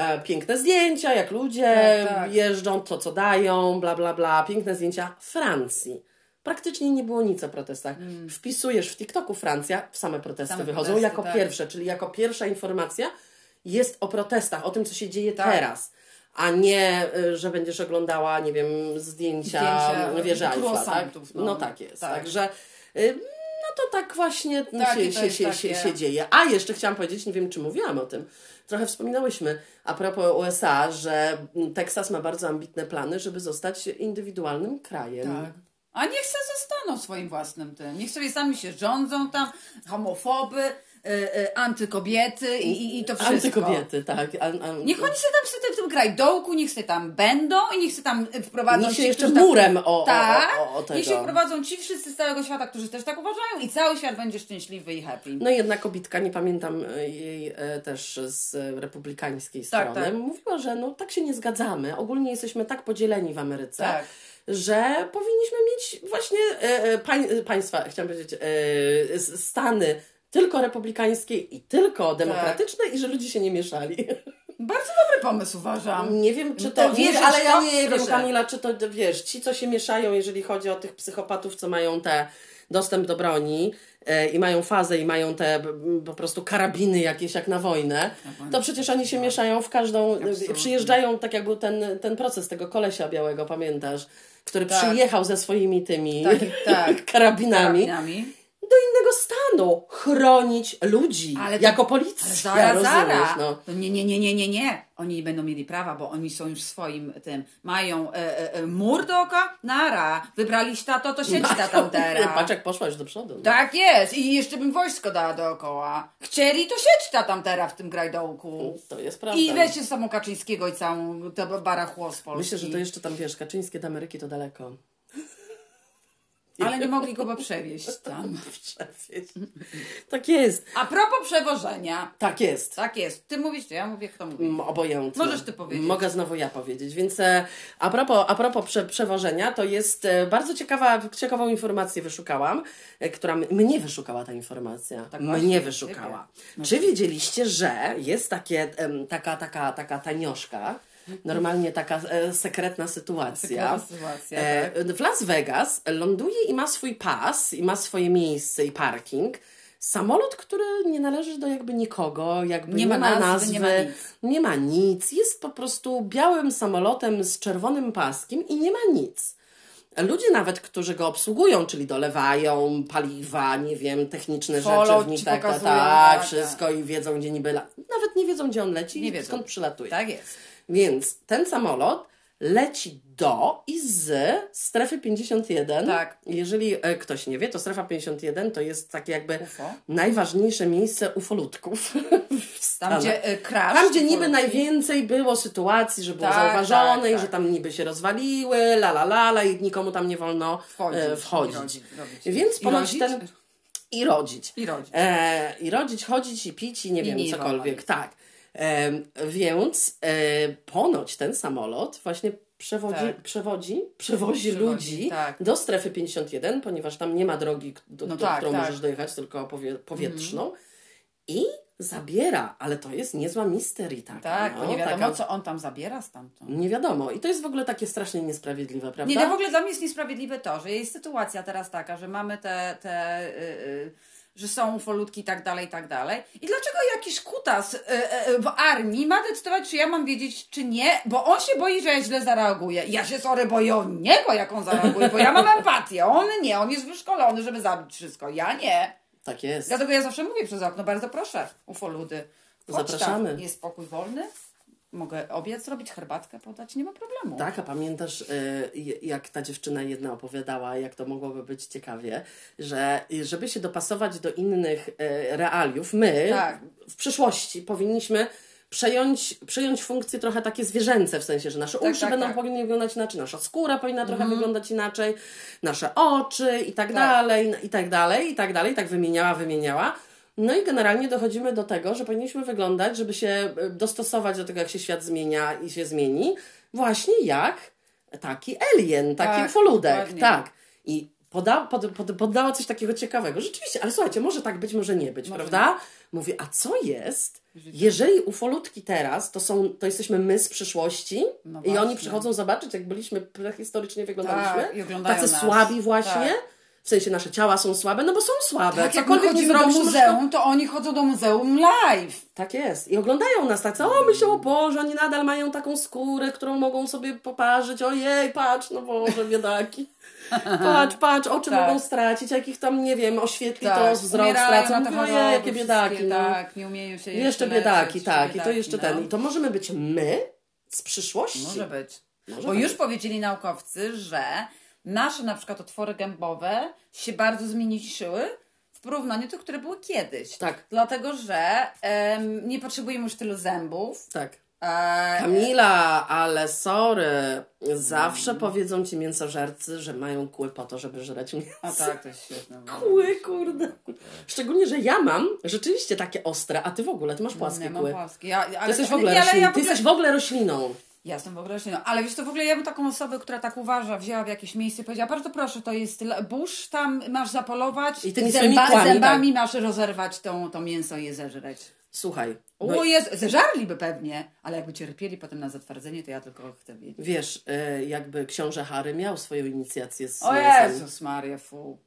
Speaker 1: e, piękne zdjęcia, jak ludzie
Speaker 2: Tak, tak.
Speaker 1: jeżdżą, to co dają, bla bla bla, piękne zdjęcia Francji. Praktycznie nie było nic o protestach. Wpisujesz w TikToku Francja, w same protesty
Speaker 2: Mm. Same
Speaker 1: wychodzą
Speaker 2: protesty,
Speaker 1: jako
Speaker 2: tak.
Speaker 1: pierwsze, czyli jako pierwsza informacja jest o protestach, o tym, co się dzieje
Speaker 2: Tak.
Speaker 1: teraz. A nie, y, że będziesz oglądała, nie wiem, zdjęcia,
Speaker 2: Zdjęcia
Speaker 1: wieży Eiffla, tak? No.
Speaker 2: no.
Speaker 1: tak jest.
Speaker 2: Tak.
Speaker 1: Także y, no to tak właśnie
Speaker 2: Takie
Speaker 1: się, się, się, się, się dzieje. A jeszcze chciałam powiedzieć, nie wiem, czy mówiłam o tym, trochę wspominałyśmy a propos USA, że Teksas ma bardzo ambitne plany, żeby zostać indywidualnym krajem.
Speaker 2: Tak. A niech se zostaną swoim własnym tym. Niech sobie sami się rządzą tam, homofoby, antykobiety i, i, to wszystko.
Speaker 1: Antykobiety, tak. An, an,
Speaker 2: Niech oni sobie tam sobie w tym grajdołku, niech sobie tam będą i niech sobie tam wprowadzą
Speaker 1: Niech się
Speaker 2: ci,
Speaker 1: jeszcze
Speaker 2: tak-
Speaker 1: murem o,
Speaker 2: Tak,
Speaker 1: o, o, o tego.
Speaker 2: niech się wprowadzą ci wszyscy z całego świata, którzy też tak uważają i cały świat będzie szczęśliwy i happy.
Speaker 1: No i jedna kobitka, nie pamiętam e, jej e, też z e, republikańskiej
Speaker 2: Tak,
Speaker 1: strony,
Speaker 2: tak.
Speaker 1: mówiła, że no tak się nie zgadzamy. Ogólnie jesteśmy tak podzieleni w Ameryce,
Speaker 2: Tak.
Speaker 1: że powinniśmy mieć właśnie e, e, pań, e, państwa, chciałam powiedzieć, e, Stany tylko republikańskie i tylko demokratyczne i że ludzie się nie mieszali.
Speaker 2: Bardzo dobry pomysł uważam.
Speaker 1: Nie wiem, czy
Speaker 2: No
Speaker 1: to,
Speaker 2: to wierzysz
Speaker 1: ale
Speaker 2: w
Speaker 1: ja nie wiem. Kamila, czy to, wiesz, ci, co się mieszają, jeżeli chodzi o tych psychopatów, co mają te dostęp do broni e, i mają fazę i mają te m, po prostu karabiny jakieś jak na wojnę, to przecież oni się mieszają w każdą,
Speaker 2: Absolutnie.
Speaker 1: przyjeżdżają, tak jak był ten, ten proces tego kolesia białego, pamiętasz? Który
Speaker 2: Tak.
Speaker 1: przyjechał ze swoimi tymi
Speaker 2: Tak, tak.
Speaker 1: karabinami
Speaker 2: Karabinami.
Speaker 1: Do innego stanu chronić ludzi
Speaker 2: Ale to-
Speaker 1: jako
Speaker 2: Ale
Speaker 1: policja,
Speaker 2: zaraz,
Speaker 1: rozumiesz?
Speaker 2: zaraz.
Speaker 1: No.
Speaker 2: Nie, nie, nie, nie, nie, nie. Oni nie będą mieli prawa, bo oni są już swoim tym. Mają e, e, e, mur dookoła, nara. Wybraliście tato, to siedź ta tam teraz.
Speaker 1: Patrz jak poszłaś do przodu. no.
Speaker 2: Tak jest. I jeszcze bym wojsko dała dookoła. Chcieli, to siedź ta tam teraz w tym grajdołku.
Speaker 1: To jest prawda.
Speaker 2: I weźcie samo Kaczyńskiego i całą to barachło z Polski.
Speaker 1: Myślę, że to jeszcze tam, wiesz, Kaczyńskie do Ameryki to daleko.
Speaker 2: Ale nie mogli go bo przewieźć tam.
Speaker 1: Przewieźć. Tak jest.
Speaker 2: A propos przewożenia.
Speaker 1: Tak jest.
Speaker 2: Tak jest. Ty mówisz, to ja mówię, kto mówi.
Speaker 1: Obojętne.
Speaker 2: Możesz ty powiedzieć.
Speaker 1: Mogę znowu ja powiedzieć. Więc e, a propos, a propos prze, przewożenia, to jest e, bardzo ciekawa, ciekawą informację wyszukałam, e, która mnie wyszukała ta informacja.
Speaker 2: Tak właśnie,
Speaker 1: mnie wyszukała.
Speaker 2: ciebie.
Speaker 1: Czy wiedzieliście, że jest takie, taka, taka, taka tanioszka, normalnie taka e, sekretna sytuacja.
Speaker 2: Sekretna sytuacja,
Speaker 1: E,
Speaker 2: tak.
Speaker 1: W Las Vegas ląduje i ma swój pas, i ma swoje miejsce i parking. Samolot, który nie należy do jakby nikogo, jakby
Speaker 2: Nie ma nazwy, nie ma nic.
Speaker 1: nie ma nic. Jest po prostu białym samolotem z czerwonym paskiem i nie ma nic. Ludzie nawet, którzy go obsługują, czyli dolewają paliwa, nie wiem, techniczne
Speaker 2: Follow
Speaker 1: rzeczy w nim,
Speaker 2: ci
Speaker 1: tak, tak, tak,
Speaker 2: tak,
Speaker 1: wszystko i wiedzą, gdzie niby... La... Nawet nie wiedzą, gdzie on leci
Speaker 2: Nie
Speaker 1: i
Speaker 2: wiedzą.
Speaker 1: skąd przylatuje.
Speaker 2: Tak jest.
Speaker 1: Więc ten samolot leci do i z strefy 51.
Speaker 2: Tak.
Speaker 1: Jeżeli e, ktoś nie wie, to strefa 51 to jest takie jakby
Speaker 2: UFO.
Speaker 1: najważniejsze miejsce ufolutków
Speaker 2: Tam, gdzie y, crash.
Speaker 1: Tam, gdzie niby najwięcej było sytuacji, że było
Speaker 2: Tak,
Speaker 1: zauważone
Speaker 2: tak,
Speaker 1: i
Speaker 2: tak.
Speaker 1: że tam niby się rozwaliły, la la la, la i nikomu tam nie wolno
Speaker 2: Wchodzić.
Speaker 1: e, wchodzić.
Speaker 2: I rodzić, robić.
Speaker 1: Więc ponoć ten... I rodzić.
Speaker 2: I rodzić.
Speaker 1: E, I rodzić, chodzić i pić i nie
Speaker 2: I
Speaker 1: wiem,
Speaker 2: nie
Speaker 1: cokolwiek. Tak. Więc e, ponoć ten samolot właśnie przewodzi,
Speaker 2: Tak.
Speaker 1: przewodzi, przewozi
Speaker 2: Przewodzi,
Speaker 1: ludzi
Speaker 2: tak.
Speaker 1: do strefy 51, ponieważ tam nie ma drogi, do,
Speaker 2: No
Speaker 1: do
Speaker 2: tak,
Speaker 1: którą
Speaker 2: tak.
Speaker 1: możesz dojechać, tylko powie, powietrzną. I zabiera, ale to jest niezła mistery taka.
Speaker 2: Tak,
Speaker 1: no,
Speaker 2: bo nie wiadomo,
Speaker 1: taka,
Speaker 2: co on tam zabiera stamtąd.
Speaker 1: Nie wiadomo. I to jest w ogóle takie strasznie niesprawiedliwe, prawda?
Speaker 2: Nie, no w ogóle dla mnie jest niesprawiedliwe to, że jest sytuacja teraz taka, że mamy te, te y, y, że są ufolutki i tak dalej, i tak dalej. I dlaczego jakiś kutas e, e, w armii ma decydować, czy ja mam wiedzieć, czy nie, bo on się boi, że ja źle zareaguję. Ja się sorry boję o niego, jak on zareaguje, bo ja mam empatię, on nie, on jest wyszkolony, żeby zabić wszystko, ja nie.
Speaker 1: Tak jest.
Speaker 2: Dlatego ja zawsze mówię przez okno, bardzo proszę, ufoludy. Chodź
Speaker 1: Zapraszamy.
Speaker 2: Tam. Jest spokój wolny, mogę obiad zrobić, herbatkę podać, nie ma problemu.
Speaker 1: Tak, a pamiętasz, y, jak ta dziewczyna jedna opowiadała, jak to mogłoby być ciekawie, że żeby się dopasować do innych y, realiów, my
Speaker 2: Tak.
Speaker 1: w przyszłości powinniśmy przejąć, przejąć funkcje trochę takie zwierzęce, w sensie, że nasze
Speaker 2: Tak,
Speaker 1: uszy
Speaker 2: tak,
Speaker 1: będą
Speaker 2: tak.
Speaker 1: Powinny wyglądać inaczej, nasza skóra powinna trochę wyglądać inaczej, nasze oczy i tak,
Speaker 2: Tak.
Speaker 1: dalej, i tak dalej, i tak dalej, i tak wymieniała, wymieniała. No i generalnie dochodzimy do tego, że powinniśmy wyglądać, żeby się y, dostosować do tego, jak się świat zmienia i się zmieni, właśnie jak taki alien, taki
Speaker 2: Tak,
Speaker 1: ufoludek,
Speaker 2: dokładnie.
Speaker 1: tak. I poda, pod, pod, poddała coś takiego ciekawego. Rzeczywiście, ale słuchajcie, może tak być, może nie być,
Speaker 2: Może
Speaker 1: prawda? Mówi, a co jest, jeżeli ufolutki teraz, to są, to jesteśmy my z przyszłości
Speaker 2: No
Speaker 1: i oni przychodzą zobaczyć, jak byliśmy prehistorycznie wyglądaliśmy,
Speaker 2: Tak,
Speaker 1: tacy
Speaker 2: nas.
Speaker 1: słabi właśnie,
Speaker 2: Tak.
Speaker 1: W sensie nasze ciała są słabe, no bo są słabe.
Speaker 2: Tak jak my
Speaker 1: Cokolwiek
Speaker 2: chodzimy do
Speaker 1: zrobisz, to
Speaker 2: muzeum, to oni chodzą do muzeum live.
Speaker 1: tak jest. I oglądają nas tak, o myślą, o Boże, oni nadal mają taką skórę, którą mogą sobie poparzyć. Ojej, patrz, no Boże, biedaki. Patrz, patrz, oczy
Speaker 2: Tak.
Speaker 1: mogą stracić, jak ich tam, nie wiem, oświetli to
Speaker 2: Tak,
Speaker 1: wzrok
Speaker 2: umierają
Speaker 1: stracą. Mówię, Ojej, jakie biedaki. No.
Speaker 2: Tak, nie umieją się jeszcze,
Speaker 1: Jeszcze
Speaker 2: leczyć,
Speaker 1: biedaki, tak. I to
Speaker 2: biedaki,
Speaker 1: jeszcze
Speaker 2: no.
Speaker 1: ten. I to możemy być my z przyszłości.
Speaker 2: Może być.
Speaker 1: Może
Speaker 2: Bo
Speaker 1: być.
Speaker 2: już powiedzieli naukowcy, że nasze na przykład otwory gębowe się bardzo zmniejszyły w porównaniu do tych, które były kiedyś.
Speaker 1: Tak.
Speaker 2: Dlatego, że em, nie potrzebujemy już tylu zębów.
Speaker 1: Tak.
Speaker 2: E,
Speaker 1: Kamila, ale sorry. Zawsze
Speaker 2: Mm.
Speaker 1: powiedzą ci mięsożercy, że mają kły po to, żeby żreć mięso.
Speaker 2: a tak, to jest świetne.
Speaker 1: Kły, kurde. Szczególnie, że ja mam rzeczywiście takie ostre, a ty w ogóle, ty masz płaskie
Speaker 2: nie mam
Speaker 1: kły.
Speaker 2: płaski. Ja, ale,
Speaker 1: Ty jesteś w ogóle
Speaker 2: ale ja w
Speaker 1: Ty
Speaker 2: ogóle,
Speaker 1: jesteś w ogóle rośliną.
Speaker 2: Ja jestem w ogóle rośliną. Ale wiesz, to w ogóle ja bym taką osobę, która tak uważa, wzięła w jakieś miejsce i powiedziała, bardzo proszę, to jest burz, tam masz zapolować
Speaker 1: I tymi swoimi kłami, tak.
Speaker 2: zębami masz rozerwać tą, to mięso i je zeżreć.
Speaker 1: Słuchaj,
Speaker 2: O
Speaker 1: no,
Speaker 2: jest, zeżarliby pewnie, ale jakby cierpieli potem na zatwardzenie, to ja tylko chcę wiedzieć.
Speaker 1: wiesz, e, jakby książę Harry miał swoją inicjację z
Speaker 2: O. Jezus Maria, fu.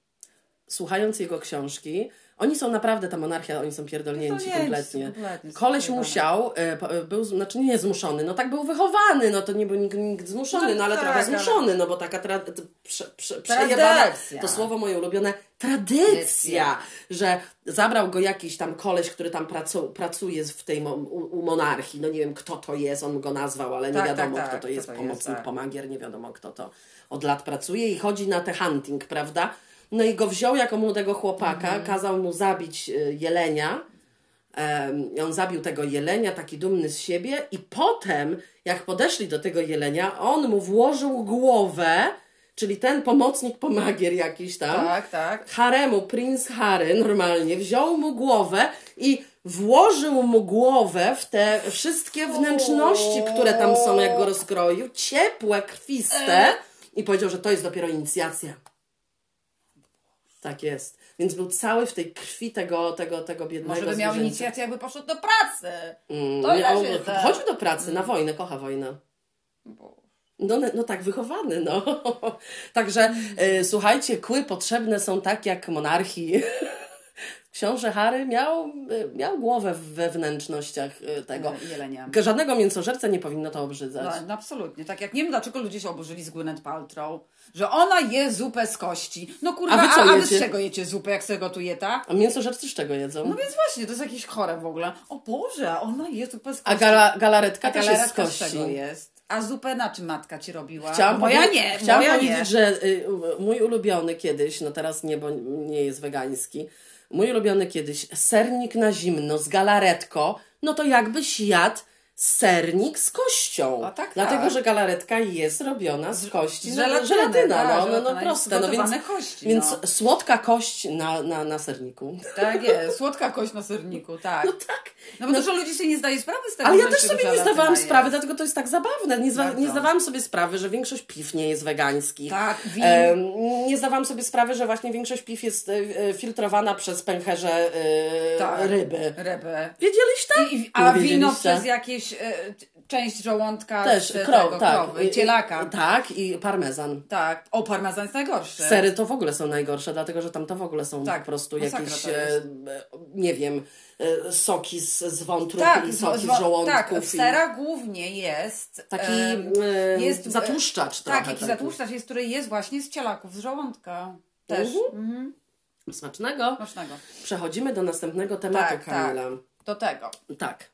Speaker 1: Słuchając jego książki, oni są naprawdę, ta monarchia, oni są pierdolnięci
Speaker 2: Pierdolnięci,
Speaker 1: kompletnie.
Speaker 2: kompletnie,
Speaker 1: Koleś musiał, e, e, był, znaczy nie zmuszony, no tak był wychowany, no to nie był nikt, nikt zmuszony,
Speaker 2: No
Speaker 1: no, ale
Speaker 2: tak,
Speaker 1: trochę zmuszony, no bo taka tra- prze, prze, przejebana,
Speaker 2: Tradycja.
Speaker 1: to słowo moje ulubione, tradycja, że zabrał go jakiś tam koleś, który tam pracu, pracuje w tej mo- u, u monarchii, no nie wiem kto to jest, on go nazwał, ale nie
Speaker 2: Tak,
Speaker 1: wiadomo
Speaker 2: tak,
Speaker 1: kto
Speaker 2: tak,
Speaker 1: to
Speaker 2: kto
Speaker 1: jest,
Speaker 2: to jest,
Speaker 1: pomocnik,
Speaker 2: tak.
Speaker 1: pomagier, nie wiadomo kto to od lat pracuje i chodzi na te hunting, prawda? No i go wziął jako młodego chłopaka,
Speaker 2: Mhm.
Speaker 1: kazał mu zabić y, jelenia. I on zabił tego jelenia, taki dumny z siebie, i potem, jak podeszli do tego jelenia, on mu włożył głowę, czyli ten pomocnik pomagier jakiś tam,
Speaker 2: Tak, tak.
Speaker 1: Haremu, princ Harry normalnie, wziął mu głowę i włożył mu głowę w te wszystkie wnętrzności, które tam są, jak go rozkroił, ciepłe, krwiste i powiedział, że to jest dopiero inicjacja. Tak jest. Więc był cały w tej krwi tego, tego, tego biednego
Speaker 2: Może by miał
Speaker 1: zwierzęcia.
Speaker 2: inicjację, jakby poszedł do pracy.
Speaker 1: Mm,
Speaker 2: To
Speaker 1: nie,
Speaker 2: ja
Speaker 1: chodził do pracy, na wojnę, kocha wojnę. No, no, no tak, wychowany, no. Także e, słuchajcie, kły potrzebne są tak jak monarchii. Książę Harry miał, e, miał głowę we wnętrznościach e, tego.
Speaker 2: E, jelenia.
Speaker 1: Żadnego mięsożerca nie powinno to obrzydzać.
Speaker 2: No, no absolutnie. Tak jak nie wiem, dlaczego ludzie się oburzyli z Gwyneth Paltrow, że ona je zupę z kości. No kurwa,
Speaker 1: A wy co
Speaker 2: a, a wy z czego jecie zupę, jak sobie gotuje, tak?
Speaker 1: A mięsożercy z czego jedzą?
Speaker 2: No więc właśnie, to jest jakieś chore w ogóle. O Boże, ona je zupę z kości.
Speaker 1: A gala, galaretka
Speaker 2: A
Speaker 1: też jest z
Speaker 2: galaretka z
Speaker 1: kości.
Speaker 2: czego jest? A zupę na czym matka ci robiła?
Speaker 1: Chciałam
Speaker 2: moja
Speaker 1: powie-
Speaker 2: nie,
Speaker 1: Chciałam
Speaker 2: moja
Speaker 1: powiedzieć,
Speaker 2: nie.
Speaker 1: że y, mój ulubiony kiedyś, no teraz nie, bo nie jest wegański, mój ulubiony kiedyś sernik na zimno z galaretką, no to jakbyś jadł sernik z kością.
Speaker 2: A tak,
Speaker 1: Dlatego,
Speaker 2: tak.
Speaker 1: że galaretka jest robiona z kości.
Speaker 2: z
Speaker 1: no,
Speaker 2: żelatyny,
Speaker 1: żelatyna,
Speaker 2: tak,
Speaker 1: no, no, no
Speaker 2: żelatyna jest
Speaker 1: proste. No, więc,
Speaker 2: kości,
Speaker 1: więc
Speaker 2: no.
Speaker 1: słodka kość na, na, na serniku.
Speaker 2: Tak jest, słodka kość na serniku, tak.
Speaker 1: No tak.
Speaker 2: No bo dużo ludzi sobie nie zdaje sprawy z tego,
Speaker 1: Ale ja też sobie nie
Speaker 2: żelatyna
Speaker 1: zdawałam sprawy, dlatego to jest tak zabawne. Nie,
Speaker 2: Bardzo.
Speaker 1: nie zdawałam sobie sprawy, że większość piw nie jest wegańskich.
Speaker 2: Tak, win.
Speaker 1: Nie zdawałam sobie sprawy, że właśnie większość piw jest e, e, filtrowana przez pęcherze e,
Speaker 2: Tak.
Speaker 1: ryby.
Speaker 2: Ryby.
Speaker 1: Wiedzieliście?
Speaker 2: I, i, a wino przez jakieś e, część żołądka
Speaker 1: Też
Speaker 2: z tego
Speaker 1: krow, tak.
Speaker 2: krowy,
Speaker 1: I-
Speaker 2: cielaka.
Speaker 1: i- Tak, i parmezan.
Speaker 2: Tak. O, parmezan jest najgorszy.
Speaker 1: Sery to w ogóle są najgorsze, dlatego że tam to w ogóle są
Speaker 2: Tak,
Speaker 1: po prostu jakieś,
Speaker 2: jest.
Speaker 1: e, nie wiem, e, soki z, z wątrób
Speaker 2: Tak,
Speaker 1: i
Speaker 2: z-
Speaker 1: soki
Speaker 2: z-
Speaker 1: z żołądków.
Speaker 2: tak, w
Speaker 1: i
Speaker 2: głównie jest
Speaker 1: Taki e,
Speaker 2: jest,
Speaker 1: zatłuszczacz
Speaker 2: Tak,
Speaker 1: trochę.
Speaker 2: jaki
Speaker 1: taki.
Speaker 2: zatłuszczacz jest, który jest właśnie z cielaków, z żołądka. Też. Mhm.
Speaker 1: Smacznego.
Speaker 2: Smacznego.
Speaker 1: Przechodzimy do następnego tematu,
Speaker 2: Tak, tak.
Speaker 1: Kamila.
Speaker 2: Do tego.
Speaker 1: Tak.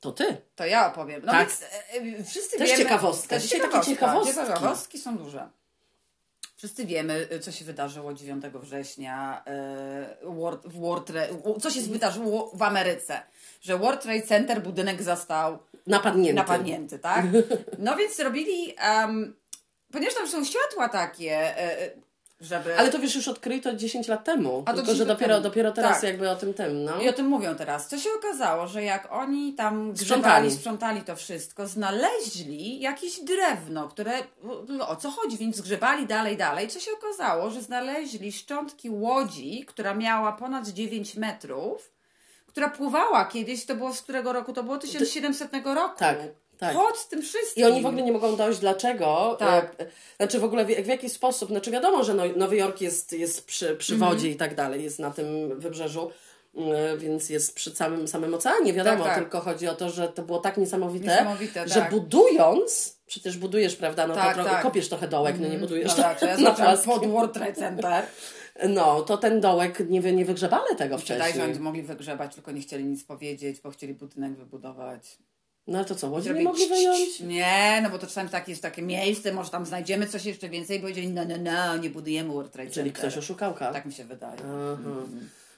Speaker 1: To ty.
Speaker 2: To ja opowiem. No
Speaker 1: Tak.
Speaker 2: więc e, e, wszyscy
Speaker 1: Też
Speaker 2: wiemy...
Speaker 1: ciekawostka.
Speaker 2: Też
Speaker 1: Dzisiaj takie ciekawostki.
Speaker 2: Ciekawostki są duże. Wszyscy wiemy, e, co się wydarzyło 9 września e, w World Trade, co się wydarzyło w Ameryce. Że World Trade Center budynek został
Speaker 1: Napadnięty.
Speaker 2: napadnięty, tak? No więc robili, em, ponieważ tam są światła takie, żeby...
Speaker 1: Ale to wiesz, już odkryli to 10 lat temu.
Speaker 2: A
Speaker 1: tylko,
Speaker 2: 10
Speaker 1: że dopiero,
Speaker 2: temu.
Speaker 1: dopiero teraz
Speaker 2: Tak.
Speaker 1: jakby o tym tym, no.
Speaker 2: I o tym mówią teraz. Co się okazało, że jak oni tam
Speaker 1: Sprzątali.
Speaker 2: grzebali, sprzątali to wszystko, znaleźli jakieś drewno, które. no, O co chodzi? Więc grzebali dalej, dalej. Co się okazało, że znaleźli szczątki łodzi, która miała ponad 9 metrów, która pływała kiedyś, to było z którego roku? To było 1700 roku.
Speaker 1: Tak, tak.
Speaker 2: Pod tym wszystkim.
Speaker 1: I oni w ogóle nie mogą dojść dlaczego.
Speaker 2: Tak.
Speaker 1: E, Znaczy w ogóle w, w jaki sposób. Znaczy wiadomo, że No- Nowy Jork jest, jest przy, przy
Speaker 2: Mhm.
Speaker 1: wodzie i tak dalej, jest na tym wybrzeżu. e, Więc jest przy samym, samym oceanie, wiadomo,
Speaker 2: Tak, tak.
Speaker 1: tylko chodzi o to, że to było tak niesamowite,
Speaker 2: Niesamowite,
Speaker 1: że
Speaker 2: tak.
Speaker 1: budując, przecież budujesz, prawda, no to
Speaker 2: Tak,
Speaker 1: trochę
Speaker 2: tak.
Speaker 1: kopiesz trochę dołek, no nie budujesz
Speaker 2: No tak, to ja
Speaker 1: na
Speaker 2: pod World Trade Center.
Speaker 1: No, to ten dołek nie, wy, nie wygrzebali tego
Speaker 2: Wydaje, że
Speaker 1: wcześniej.
Speaker 2: oni mogli wygrzebać, tylko nie chcieli nic powiedzieć, bo chcieli budynek wybudować.
Speaker 1: No ale to co, łodzi nie mogli wyjąć?
Speaker 2: Nie, no bo to czasami takie jest takie miejsce, może tam znajdziemy coś jeszcze więcej i powiedzieli, no, no, no, nie budujemy World Trade
Speaker 1: Czyli
Speaker 2: Center.
Speaker 1: ktoś oszukał ka.
Speaker 2: Tak mi się wydaje.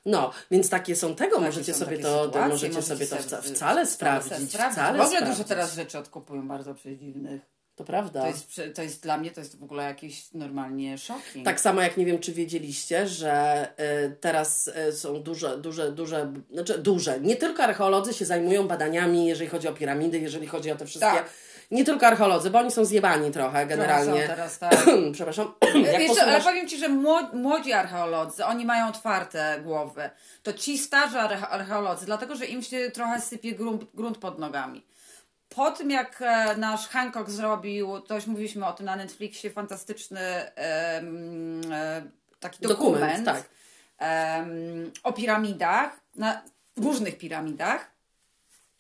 Speaker 1: No, więc takie są tego,
Speaker 2: Takie
Speaker 1: możecie
Speaker 2: są
Speaker 1: sobie
Speaker 2: takie
Speaker 1: to, to
Speaker 2: sytuacje,
Speaker 1: możecie sobie to
Speaker 2: sobie-
Speaker 1: wcale sprawdzić. Wcale
Speaker 2: W ogóle
Speaker 1: sprawdzić.
Speaker 2: dużo teraz rzeczy odkupują bardzo przedziwnych.
Speaker 1: To prawda.
Speaker 2: To jest, to jest dla mnie, to jest w ogóle jakiś normalnie shocking.
Speaker 1: Tak samo jak nie wiem, czy wiedzieliście, że y, teraz y, są duże, duże, duże, znaczy duże, nie tylko archeolodzy się zajmują badaniami, jeżeli chodzi o piramidy, jeżeli chodzi o te wszystkie.
Speaker 2: Tak.
Speaker 1: Nie tylko archeolodzy, bo oni są zjebani trochę generalnie.
Speaker 2: Są teraz, tak.
Speaker 1: Przepraszam.
Speaker 2: Wiesz,
Speaker 1: jak posłuchasz...
Speaker 2: ale powiem Ci, że młodzi, archeolodzy, oni mają otwarte głowy. To ci starzy arche- archeolodzy, dlatego że im się trochę sypie grunt, grunt pod nogami. Po tym, jak e, nasz Hancock zrobił, to już mówiliśmy o tym na Netflixie, fantastyczny e, taki
Speaker 1: Dokument,
Speaker 2: dokument,
Speaker 1: tak.
Speaker 2: o piramidach, na różnych piramidach.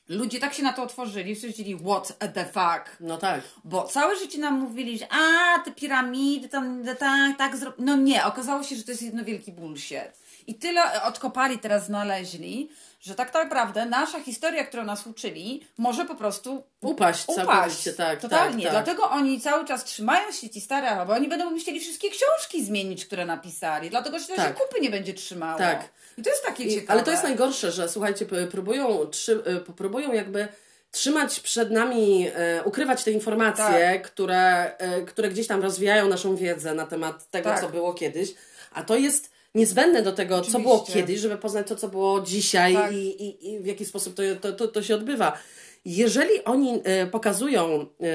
Speaker 2: Ludzie tak się na to otworzyli, stwierdzili, what the fuck?
Speaker 1: No tak.
Speaker 2: Bo całe życie nam mówili, że a, te piramidy, tam, tak, tak, no nie, okazało się, że to jest jedno wielki bullshit. I tyle odkopali, teraz znaleźli, że tak naprawdę nasza historia, którą nas uczyli, może po prostu
Speaker 1: Upaść,
Speaker 2: upaść.
Speaker 1: całkowicie, tak,
Speaker 2: Totalnie.
Speaker 1: tak, tak.
Speaker 2: Dlatego oni cały czas trzymają się ci stare, bo oni będą musieli wszystkie książki zmienić, które napisali. Dlatego, że to
Speaker 1: Tak.
Speaker 2: się kupy nie będzie trzymało.
Speaker 1: Tak.
Speaker 2: I to jest takie
Speaker 1: I,
Speaker 2: ciekawe.
Speaker 1: ale to jest najgorsze, że słuchajcie, próbują, trzy, y, próbują jakby trzymać przed nami, e, ukrywać te informacje,
Speaker 2: Tak.
Speaker 1: które, e, które gdzieś tam rozwijają naszą wiedzę na temat tego,
Speaker 2: Tak.
Speaker 1: co było kiedyś, a to jest niezbędne do tego, co
Speaker 2: Oczywiście.
Speaker 1: było kiedyś, żeby poznać to, co było dzisiaj
Speaker 2: Tak.
Speaker 1: i, i, i w jaki sposób to, to, to, to się odbywa. Jeżeli oni e, pokazują, e,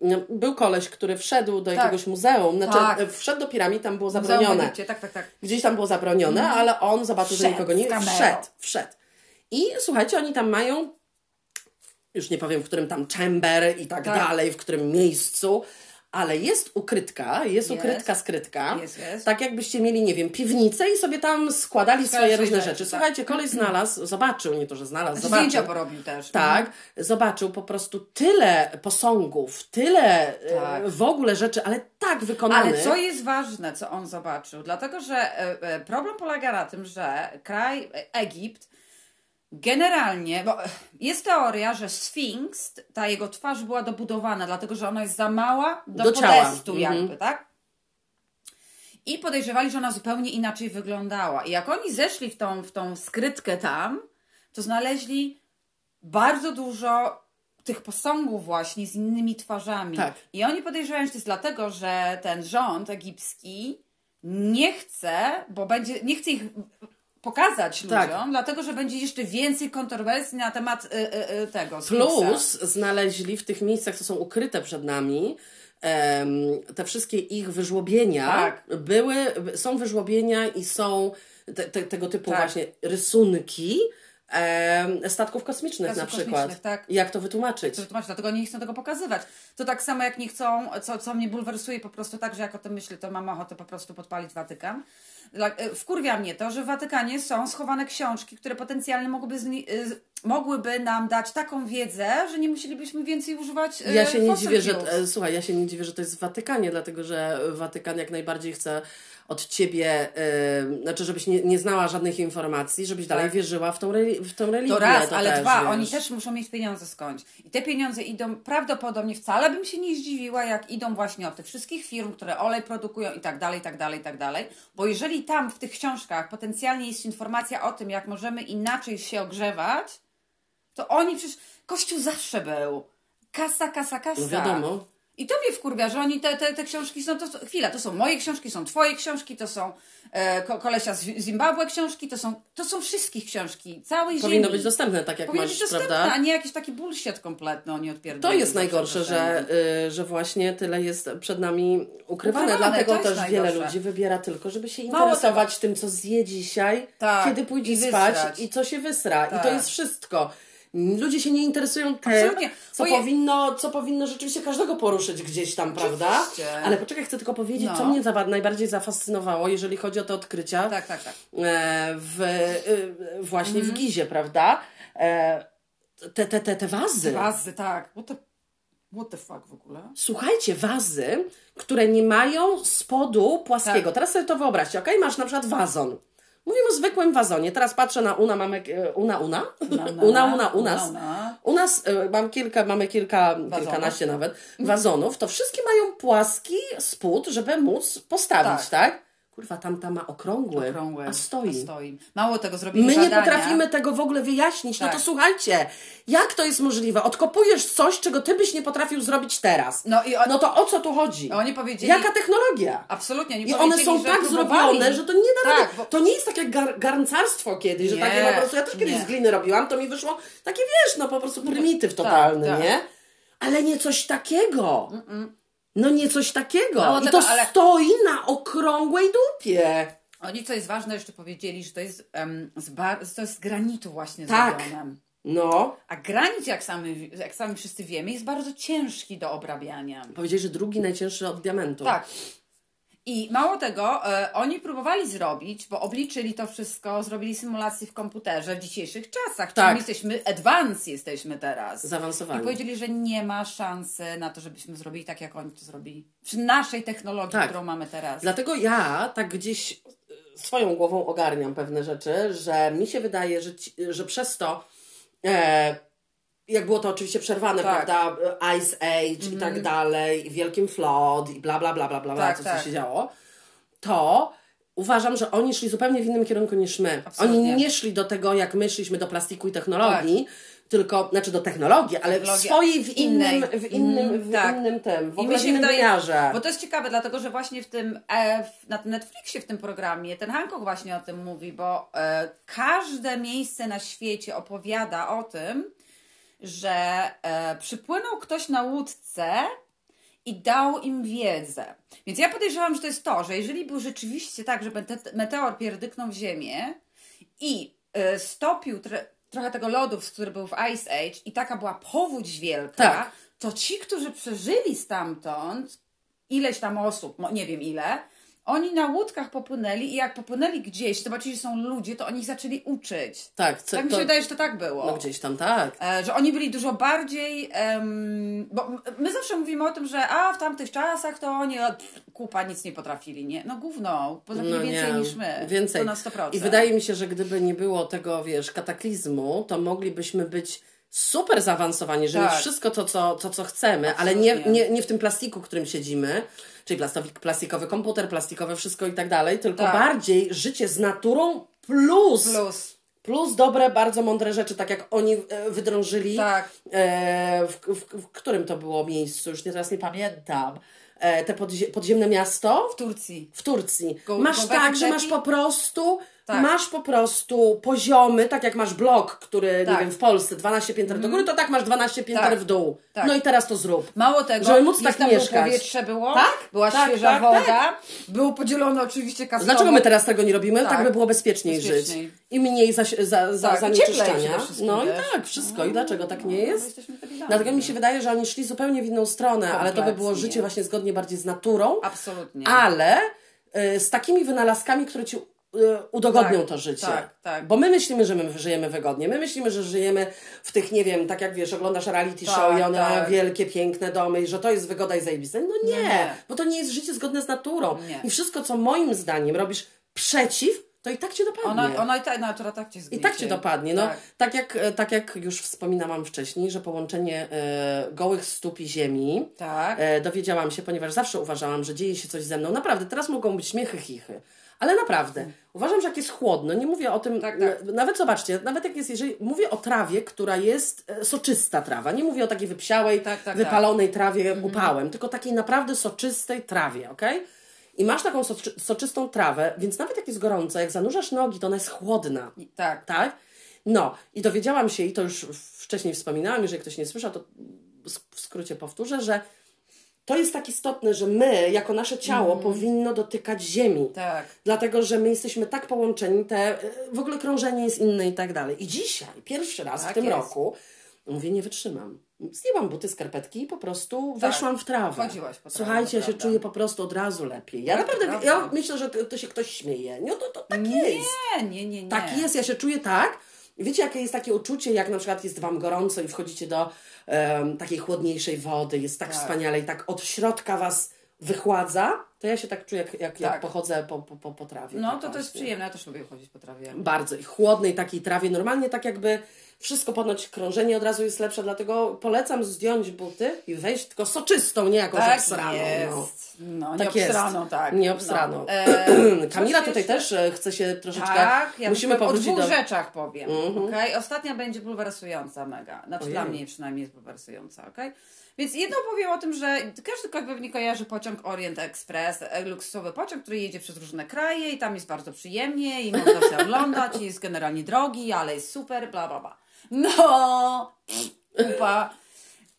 Speaker 1: no, był koleś, który wszedł do jakiegoś muzeum, znaczy
Speaker 2: Tak.
Speaker 1: e, wszedł do piramid, tam było zabronione.
Speaker 2: Egipcie, Tak, tak, tak.
Speaker 1: Gdzieś tam było zabronione, ale on zobaczył, że
Speaker 2: Wszedł
Speaker 1: nikogo nie wszedł, wszedł. I słuchajcie, oni tam mają, już nie powiem, w którym tam chamber i tak,
Speaker 2: Tak.
Speaker 1: dalej, w którym miejscu, ale jest ukrytka, jest,
Speaker 2: Jest.
Speaker 1: ukrytka, skrytka.
Speaker 2: Jest, jest.
Speaker 1: Tak jakbyście mieli, nie wiem, piwnicę i sobie tam składali swoje
Speaker 2: swoje
Speaker 1: różne
Speaker 2: rzeczy,
Speaker 1: rzeczy.
Speaker 2: tak.
Speaker 1: Słuchajcie, koleś znalazł, zobaczył, nie to, że znalazł,
Speaker 2: Znaczy, zdjęcia
Speaker 1: zobaczył.
Speaker 2: porobił też.
Speaker 1: Tak, zobaczył po prostu tyle posągów, tyle
Speaker 2: Tak.
Speaker 1: e, w ogóle rzeczy, ale tak wykonanych.
Speaker 2: Ale co jest ważne, co on zobaczył? Dlatego, że e, e, problem polega na tym, że kraj Egipt generalnie, bo e, jest teoria, że Sfinks, ta jego twarz była dobudowana, dlatego że ona jest za mała do,
Speaker 1: Do ciała.
Speaker 2: podestu
Speaker 1: Mhm.
Speaker 2: jakby, tak? I podejrzewali, że ona zupełnie inaczej wyglądała. I jak oni zeszli w tą, w tą skrytkę tam, to znaleźli bardzo dużo tych posągów właśnie z innymi twarzami.
Speaker 1: Tak.
Speaker 2: I oni podejrzewają, że to jest dlatego, że ten rząd egipski nie chce, bo będzie, nie chce ich pokazać ludziom,
Speaker 1: Tak.
Speaker 2: dlatego, że będzie jeszcze więcej kontrowersji na temat y, y, y, tego.
Speaker 1: Plus znaleźli w tych miejscach, co są ukryte przed nami, em, te wszystkie ich wyżłobienia
Speaker 2: Tak.
Speaker 1: były, są wyżłobienia i są te, te, tego typu
Speaker 2: Tak.
Speaker 1: właśnie rysunki e, statków kosmicznych
Speaker 2: Statków
Speaker 1: na przykład.
Speaker 2: kosmicznych, tak.
Speaker 1: Jak to wytłumaczyć?
Speaker 2: To tłumaczy, dlatego nie chcą tego pokazywać. To tak samo jak nie chcą, co, co mnie bulwersuje po prostu tak, że jak o tym myślę, to mam ochotę po prostu podpalić Watykan. Dla- e, Wkurwia mnie to, że w Watykanie są schowane książki, które potencjalnie mogłyby, zni- z- mogłyby nam dać taką wiedzę, że nie musielibyśmy więcej używać e,
Speaker 1: Ja się nie dziwię, że. e, Słuchaj, ja się nie dziwię, że to jest w Watykanie, dlatego że Watykan jak najbardziej chce od ciebie, e, znaczy, żebyś nie, nie znała żadnych informacji, żebyś dalej wierzyła w tą, w tą religię.
Speaker 2: Tak. To raz, ale
Speaker 1: też,
Speaker 2: dwa,
Speaker 1: wiesz.
Speaker 2: oni też muszą mieć pieniądze skądś. I te pieniądze idą, prawdopodobnie wcale bym się nie zdziwiła, jak idą właśnie od tych wszystkich firm, które olej produkują i tak dalej, i tak dalej, i tak dalej. Bo jeżeli tam w tych książkach potencjalnie jest informacja o tym, jak możemy inaczej się ogrzewać, to oni przecież, Kościół zawsze był. Kasa, kasa, kasa.
Speaker 1: No wiadomo.
Speaker 2: I to mnie wkurwia, że oni te, te, te książki są, to, chwila, to są moje książki, są twoje książki, to są e, ko, kolesia z Zimbabwe książki, to są, to są wszystkich książki, całej
Speaker 1: Powinno
Speaker 2: ziemi.
Speaker 1: być dostępne, tak jak
Speaker 2: Powinno
Speaker 1: masz,
Speaker 2: być dostępne,
Speaker 1: prawda?
Speaker 2: a nie jakiś taki bullshit kompletny oni odpierdolą.
Speaker 1: To jest najgorsze, że, y, że właśnie tyle jest przed nami ukrywane.
Speaker 2: Ukrywane,
Speaker 1: Dlatego też wiele
Speaker 2: najgorsze.
Speaker 1: ludzi wybiera tylko, żeby się interesować tym, co zje dzisiaj,
Speaker 2: Tak,
Speaker 1: kiedy pójdzie spać i co się wysra. I to
Speaker 2: Tak.
Speaker 1: jest wszystko. Ludzie się nie interesują tym,
Speaker 2: Absolutnie.
Speaker 1: co powinno, co powinno rzeczywiście każdego poruszyć gdzieś tam, prawda?
Speaker 2: Oczywiście.
Speaker 1: Ale poczekaj, chcę tylko powiedzieć,
Speaker 2: No.
Speaker 1: co mnie za- najbardziej zafascynowało, jeżeli chodzi o te odkrycia
Speaker 2: Tak, tak, tak.
Speaker 1: e, w, y, właśnie
Speaker 2: Mhm.
Speaker 1: w Gizie, prawda? E, Te, te, te, te wazy.
Speaker 2: Wazy, tak. What the, what the fuck w ogóle?
Speaker 1: Słuchajcie, wazy, które nie mają spodu płaskiego.
Speaker 2: Tak.
Speaker 1: Teraz sobie to wyobraźcie, ok? Masz na przykład wazon. Mówimy o zwykłym wazonie. Teraz patrzę na Una, mamy... e, Una, Una?
Speaker 2: Una,
Speaker 1: Una, Una, u nas. U nas e, mam kilka, mamy kilka, kilkanaście nawet wazonów. To wszystkie mają płaski spód, żeby móc postawić, tak? Kurwa, tamta ma okrągły,
Speaker 2: Okrągły.
Speaker 1: a stoi.
Speaker 2: A stoi. Mało tego, zrobili
Speaker 1: My nie potrafimy tego w ogóle wyjaśnić. No
Speaker 2: Tak.
Speaker 1: to słuchajcie, jak to jest możliwe? Odkopujesz coś, czego ty byś nie potrafił zrobić teraz.
Speaker 2: No i on-
Speaker 1: no to o co tu chodzi?
Speaker 2: Oni powiedzieli-
Speaker 1: Jaka technologia?
Speaker 2: Absolutnie, oni
Speaker 1: I one są
Speaker 2: że
Speaker 1: tak
Speaker 2: próbowali.
Speaker 1: zrobione, że to nie da
Speaker 2: Tak, bo-
Speaker 1: To nie jest takie gar garncarstwo kiedyś, że
Speaker 2: Nie,
Speaker 1: takie po prostu, ja też kiedyś
Speaker 2: nie.
Speaker 1: z gliny robiłam, to mi wyszło takie, wiesz, no po prostu prymityw totalny,
Speaker 2: tak.
Speaker 1: nie? Ale nie coś takiego. No nie coś takiego.
Speaker 2: Mało
Speaker 1: I
Speaker 2: tego,
Speaker 1: to
Speaker 2: ale-
Speaker 1: stoi na okrągłej dupie.
Speaker 2: Oni, co jest ważne, jeszcze powiedzieli, że to jest, em, z bar- to jest z granitu właśnie
Speaker 1: Tak.
Speaker 2: zrobione.
Speaker 1: No.
Speaker 2: A granit, jak sami, jak sami wszyscy wiemy, jest bardzo ciężki do obrabiania.
Speaker 1: Powiedzieli, że drugi najcięższy od diamentu.
Speaker 2: Tak. I mało tego, e, oni próbowali zrobić, bo obliczyli to wszystko, zrobili symulacje w komputerze w dzisiejszych czasach.
Speaker 1: Tak.
Speaker 2: Czyli my jesteśmy, advance jesteśmy teraz.
Speaker 1: Zaawansowani.
Speaker 2: I powiedzieli, że nie ma szansy na to, żebyśmy zrobili tak, jak oni to zrobili. Przy naszej technologii,
Speaker 1: Tak.
Speaker 2: którą mamy teraz.
Speaker 1: Dlatego ja tak gdzieś e, swoją głową ogarniam pewne rzeczy, że mi się wydaje, że, ci, że przez to, e, jak było to oczywiście przerwane,
Speaker 2: Tak.
Speaker 1: prawda, Ice Age i tak dalej, i Wielkim Flood i bla, bla, bla, bla, bla,
Speaker 2: Tak,
Speaker 1: co,
Speaker 2: tak.
Speaker 1: co się działo, to uważam, że oni szli zupełnie w innym kierunku niż my.
Speaker 2: Absolutnie.
Speaker 1: Oni nie szli do tego, jak my szliśmy do plastiku i technologii, tylko, znaczy do technologii, ale w
Speaker 2: Technologia
Speaker 1: swojej, w innym,
Speaker 2: innej.
Speaker 1: w innym,
Speaker 2: Mhm,
Speaker 1: w
Speaker 2: tak.
Speaker 1: innym tym, w
Speaker 2: I
Speaker 1: ogóle
Speaker 2: mi
Speaker 1: w
Speaker 2: się
Speaker 1: innym
Speaker 2: wydaje,
Speaker 1: wymiarze.
Speaker 2: bo to jest ciekawe, dlatego że właśnie w tym, e, na tym Netflixie, w tym programie, ten Hancock właśnie o tym mówi, bo e, każde miejsce na świecie opowiada o tym, że e, przypłynął ktoś na łódce i dał im wiedzę. Więc ja podejrzewam, że to jest to, że jeżeli był rzeczywiście tak, że mete- meteor pierdyknął w ziemię i e, stopił trochę tego lodu, który był w Ice Age i taka była powódź wielka,
Speaker 1: Tak.
Speaker 2: to ci, którzy przeżyli stamtąd, ileś tam osób, nie wiem ile, oni na łódkach popłynęli i jak popłynęli gdzieś, zobaczyli, że są ludzie, to oni ich zaczęli uczyć.
Speaker 1: Tak, co,
Speaker 2: Tak mi
Speaker 1: to,
Speaker 2: się wydaje, że to tak było.
Speaker 1: No gdzieś tam tak.
Speaker 2: E, że oni byli dużo bardziej. em, bo my zawsze mówimy o tym, że a w tamtych czasach to oni pff, kupa nic nie potrafili, nie? No gówno, potrafili
Speaker 1: No
Speaker 2: więcej
Speaker 1: nie,
Speaker 2: niż my.
Speaker 1: Więcej.
Speaker 2: To na 100%.
Speaker 1: I wydaje mi się, że gdyby nie było tego, wiesz, kataklizmu, to moglibyśmy być super zaawansowani, że
Speaker 2: Tak.
Speaker 1: mieć wszystko to, co, to, co chcemy, ale nie,
Speaker 2: Absolutnie.
Speaker 1: nie, nie w tym plastiku, którym siedzimy, czyli plastowik, plastikowy komputer, plastikowe wszystko i tak dalej, tylko
Speaker 2: Tak.
Speaker 1: bardziej życie z naturą plus, plus.
Speaker 2: Plus.
Speaker 1: dobre, bardzo mądre rzeczy, tak jak oni e, wydrążyli.
Speaker 2: Tak.
Speaker 1: E, w, w, w którym to było miejscu? Już nie, teraz nie pamiętam. E, te podzie, podziemne miasto
Speaker 2: W Turcji.
Speaker 1: w Turcji.
Speaker 2: Go-
Speaker 1: masz
Speaker 2: go
Speaker 1: tak, że masz po prostu
Speaker 2: tak.
Speaker 1: masz po prostu poziomy, tak jak masz blok, który,
Speaker 2: Tak.
Speaker 1: nie wiem, w Polsce 12 pięter do góry, to tak masz 12 pięter
Speaker 2: Tak.
Speaker 1: w dół.
Speaker 2: Tak.
Speaker 1: No i teraz to zrób.
Speaker 2: Mało tego,
Speaker 1: Żeby móc
Speaker 2: jest
Speaker 1: tak
Speaker 2: tam
Speaker 1: mieszkać.
Speaker 2: powietrze było,
Speaker 1: Tak,
Speaker 2: była
Speaker 1: tak,
Speaker 2: świeża
Speaker 1: tak,
Speaker 2: woda, było podzielone oczywiście kastowo.
Speaker 1: Dlaczego my teraz tego nie robimy? Tak,
Speaker 2: Tak.
Speaker 1: by było bezpieczniej,
Speaker 2: Bezpieczniej.
Speaker 1: żyć. I mniej za, za, za,
Speaker 2: Tak,
Speaker 1: zanieczyszczenia. No i tak, wszystko. I dlaczego tak nie
Speaker 2: No,
Speaker 1: jest? Dlatego mi się wydaje, że oni szli zupełnie w inną stronę, ale to by było
Speaker 2: Kompletnie.
Speaker 1: życie właśnie zgodnie bardziej z naturą.
Speaker 2: Absolutnie.
Speaker 1: ale y, z takimi wynalazkami, które ci udogodnią
Speaker 2: Tak,
Speaker 1: to życie.
Speaker 2: tak, tak.
Speaker 1: Bo my myślimy, że my żyjemy wygodnie. My myślimy, że żyjemy w tych, nie wiem, tak jak wiesz, oglądasz reality
Speaker 2: Tak,
Speaker 1: show i one mają
Speaker 2: tak.
Speaker 1: wielkie, piękne domy i że to jest wygoda i zajebiste. No nie,
Speaker 2: nie.
Speaker 1: bo to nie jest życie zgodne z naturą.
Speaker 2: Nie.
Speaker 1: I wszystko, co moim zdaniem robisz przeciw, to i tak cię dopadnie.
Speaker 2: Ona, ona i tak, natura tak cię
Speaker 1: I
Speaker 2: zgniecie.
Speaker 1: tak cię dopadnie. No,
Speaker 2: Tak.
Speaker 1: tak. jak, tak jak już wspominałam wcześniej, że połączenie e, gołych stóp i ziemi
Speaker 2: Tak.
Speaker 1: e, dowiedziałam się, ponieważ zawsze uważałam, że dzieje się coś ze mną. Naprawdę, teraz mogą być śmiechy, chichy. Ale naprawdę, uważam, że jak jest chłodno, nie mówię o tym,
Speaker 2: Tak, tak.
Speaker 1: nawet zobaczcie, nawet jak jest, jeżeli mówię o trawie, która jest e, soczysta trawa, nie mówię o takiej wypsiałej,
Speaker 2: Tak, tak,
Speaker 1: wypalonej trawie upałem, tylko takiej naprawdę soczystej trawie, okej? I masz taką soczy, soczystą trawę, więc nawet jak jest gorąco, jak zanurzasz nogi, to ona jest chłodna
Speaker 2: Tak.
Speaker 1: tak? No i dowiedziałam się, i to już wcześniej wspominałam, jeżeli ktoś nie słyszał, to w skrócie powtórzę, że to jest tak istotne, że my, jako nasze ciało, powinno dotykać ziemi.
Speaker 2: Tak.
Speaker 1: Dlatego, że my jesteśmy tak połączeni, te, w ogóle krążenie jest inne i tak dalej. I dzisiaj, pierwszy raz w
Speaker 2: Tak
Speaker 1: tym
Speaker 2: jest.
Speaker 1: roku, mówię, nie wytrzymam. Zdjęłam buty, skarpetki i po prostu weszłam w trawę.
Speaker 2: Tak. Trawie,
Speaker 1: Słuchajcie, ja się czuję po prostu od razu lepiej. Ja
Speaker 2: Tak,
Speaker 1: naprawdę, ja myślę, że to, to się ktoś śmieje. Nie, to, to tak jest.
Speaker 2: Nie, nie, nie, nie.
Speaker 1: Tak jest, ja się czuję tak. Wiecie, jakie jest takie uczucie, jak na przykład jest Wam gorąco i wchodzicie do em, takiej chłodniejszej wody, jest tak,
Speaker 2: Tak.
Speaker 1: wspaniale i tak od środka Was wychładza, to ja się tak czuję, jak, jak, jak
Speaker 2: Tak.
Speaker 1: pochodzę po, po, po, trawie.
Speaker 2: No
Speaker 1: tak
Speaker 2: to to jest przyjemne, ja też lubię chodzić po trawie.
Speaker 1: Bardzo. I chłodnej takiej trawie, normalnie tak jakby wszystko ponoć krążenie od razu jest lepsze, dlatego polecam zdjąć buty i wejść tylko soczystą, nie jakąś
Speaker 2: Tak
Speaker 1: obsraną.
Speaker 2: jest.
Speaker 1: No.
Speaker 2: No, nie
Speaker 1: Tak jest.
Speaker 2: obsraną, tak.
Speaker 1: Nie obsraną.
Speaker 2: No. E,
Speaker 1: Kamila tutaj
Speaker 2: jeszcze?
Speaker 1: też e, chce się troszeczkę.
Speaker 2: Tak, ja
Speaker 1: musimy
Speaker 2: o dwóch
Speaker 1: do.
Speaker 2: rzeczach powiem. okej? Ostatnia będzie bulwersująca mega. Znaczy
Speaker 1: Ojej.
Speaker 2: dla mnie przynajmniej jest bulwersująca, okej? Więc jedno powiem o tym, że każdy pewnie kojarzy pociąg Orient Express, e, luksusowy pociąg, który jedzie przez różne kraje i tam jest bardzo przyjemnie i można się oglądać i jest generalnie drogi, ale jest super, bla bla bla. No, upa.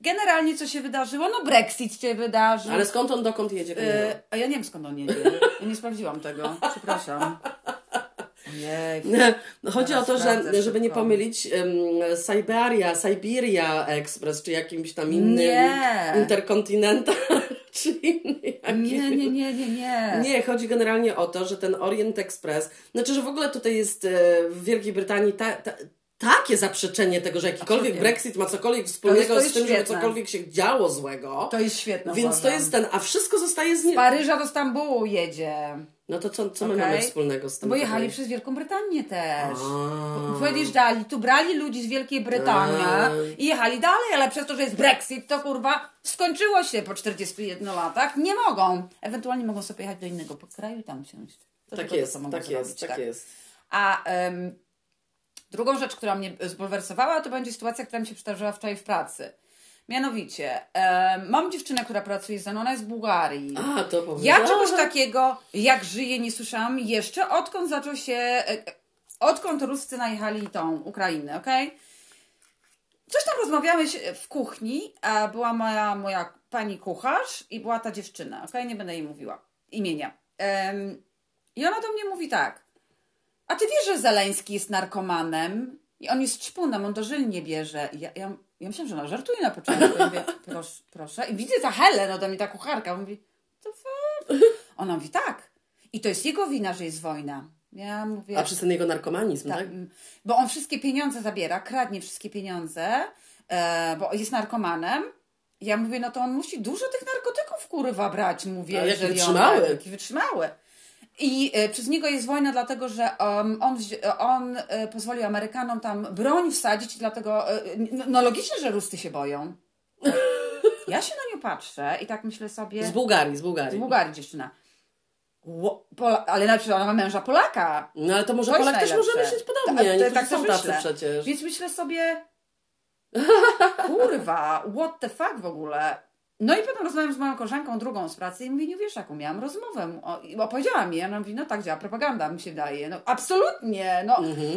Speaker 2: Generalnie co się wydarzyło? No Brexit się wydarzył.
Speaker 1: Ale skąd on dokąd jedzie?
Speaker 2: E, a ja nie wiem skąd on jedzie. Ja nie sprawdziłam tego. Przepraszam. Ojej.
Speaker 1: No, chodzi o to, że żeby nie pomylić um, Siberia, Siberia Express, czy jakimś tam innym
Speaker 2: Nie.
Speaker 1: Interkontynental, czy inny jakiś.
Speaker 2: Nie, nie, nie, nie, nie.
Speaker 1: Nie, chodzi generalnie o to, że ten Orient Express, znaczy, że w ogóle tutaj jest e, w Wielkiej Brytanii ta, ta, takie zaprzeczenie tego, że jakikolwiek. Brexit ma cokolwiek wspólnego
Speaker 2: To jest- to
Speaker 1: z tym,
Speaker 2: jest
Speaker 1: żeby
Speaker 2: świetne.
Speaker 1: cokolwiek się działo złego.
Speaker 2: To jest świetne.
Speaker 1: Więc to
Speaker 2: uważam.
Speaker 1: jest ten, a wszystko zostaje z
Speaker 2: Z
Speaker 1: nim.
Speaker 2: Paryża do Stambułu jedzie.
Speaker 1: No to co, co my
Speaker 2: Okej.
Speaker 1: mamy wspólnego z tym?
Speaker 2: bo jechali
Speaker 1: tutaj?
Speaker 2: przez Wielką Brytanię też. Podjeżdżali, tu brali ludzi z Wielkiej Brytanii
Speaker 1: A.
Speaker 2: i jechali dalej, ale przez to, że jest Brexit, to kurwa skończyło się po 41 latach. Nie mogą. Ewentualnie mogą sobie jechać do innego kraju i tam siąść. To
Speaker 1: Tak jest,
Speaker 2: to,
Speaker 1: tak jest,
Speaker 2: zrobić,
Speaker 1: tak jest.
Speaker 2: A drugą rzecz, która mnie zbulwersowała, to będzie sytuacja, która mi się przydarzyła wczoraj w pracy. Mianowicie, em, mam dziewczynę, która pracuje ze mną, ona jest z Bułgarii.
Speaker 1: A, to powiem.
Speaker 2: Ja czegoś takiego, jak żyję, nie słyszałam jeszcze, odkąd zaczął się, e, e, odkąd Ruscy najechali tą Ukrainę, okej? Coś tam rozmawiamy w kuchni, a była moja, moja pani kucharz i była ta dziewczyna, okej? Nie będę jej mówiła imienia. Em, I ona do mnie mówi tak, a ty wiesz, że Zeleński jest narkomanem i on jest czpunem, on dożylnie bierze. I ja, ja, ja myślałam, że ona żartuje na początku. Ja mówię, proszę, proszę. I widzę ta Helen, ode mnie ta kucharka, mówi, to fuck? Ona mówi, tak. I to jest jego wina, że jest wojna. Ja mówię,
Speaker 1: A przez ten jego narkomanizm, tak?
Speaker 2: tak, bo on wszystkie pieniądze zabiera, kradnie wszystkie pieniądze, e, bo jest narkomanem. Ja mówię, no to on musi dużo tych narkotyków kurwa brać, mówię.
Speaker 1: A jaki
Speaker 2: jeżeli
Speaker 1: wytrzymały.
Speaker 2: On, jaki wytrzymały. I e, przez niego jest wojna, dlatego że um, on, on e, pozwolił Amerykanom tam broń wsadzić, dlatego, e, no, no logicznie, że Rusty się boją. Ja się na nią patrzę i tak myślę sobie...
Speaker 1: Z Bułgarii, z
Speaker 2: Z
Speaker 1: Bułgarii.
Speaker 2: Bułgarii dziewczyna. Pola, ale na przykład ona ma męża Polaka.
Speaker 1: No ale to może
Speaker 2: To
Speaker 1: Polak też może myśleć podobnie.
Speaker 2: Ta- tak
Speaker 1: są
Speaker 2: też
Speaker 1: tacy
Speaker 2: myślę.
Speaker 1: przecież.
Speaker 2: Więc myślę sobie, kurwa, what the fuck w ogóle. No i potem rozmawiam z moją koleżanką, drugą z pracy i mówi, nie wiesz jaką miałam rozmowę. O, i opowiedziała mi, ona mówi, no tak działa propaganda, mi się daje. No absolutnie, no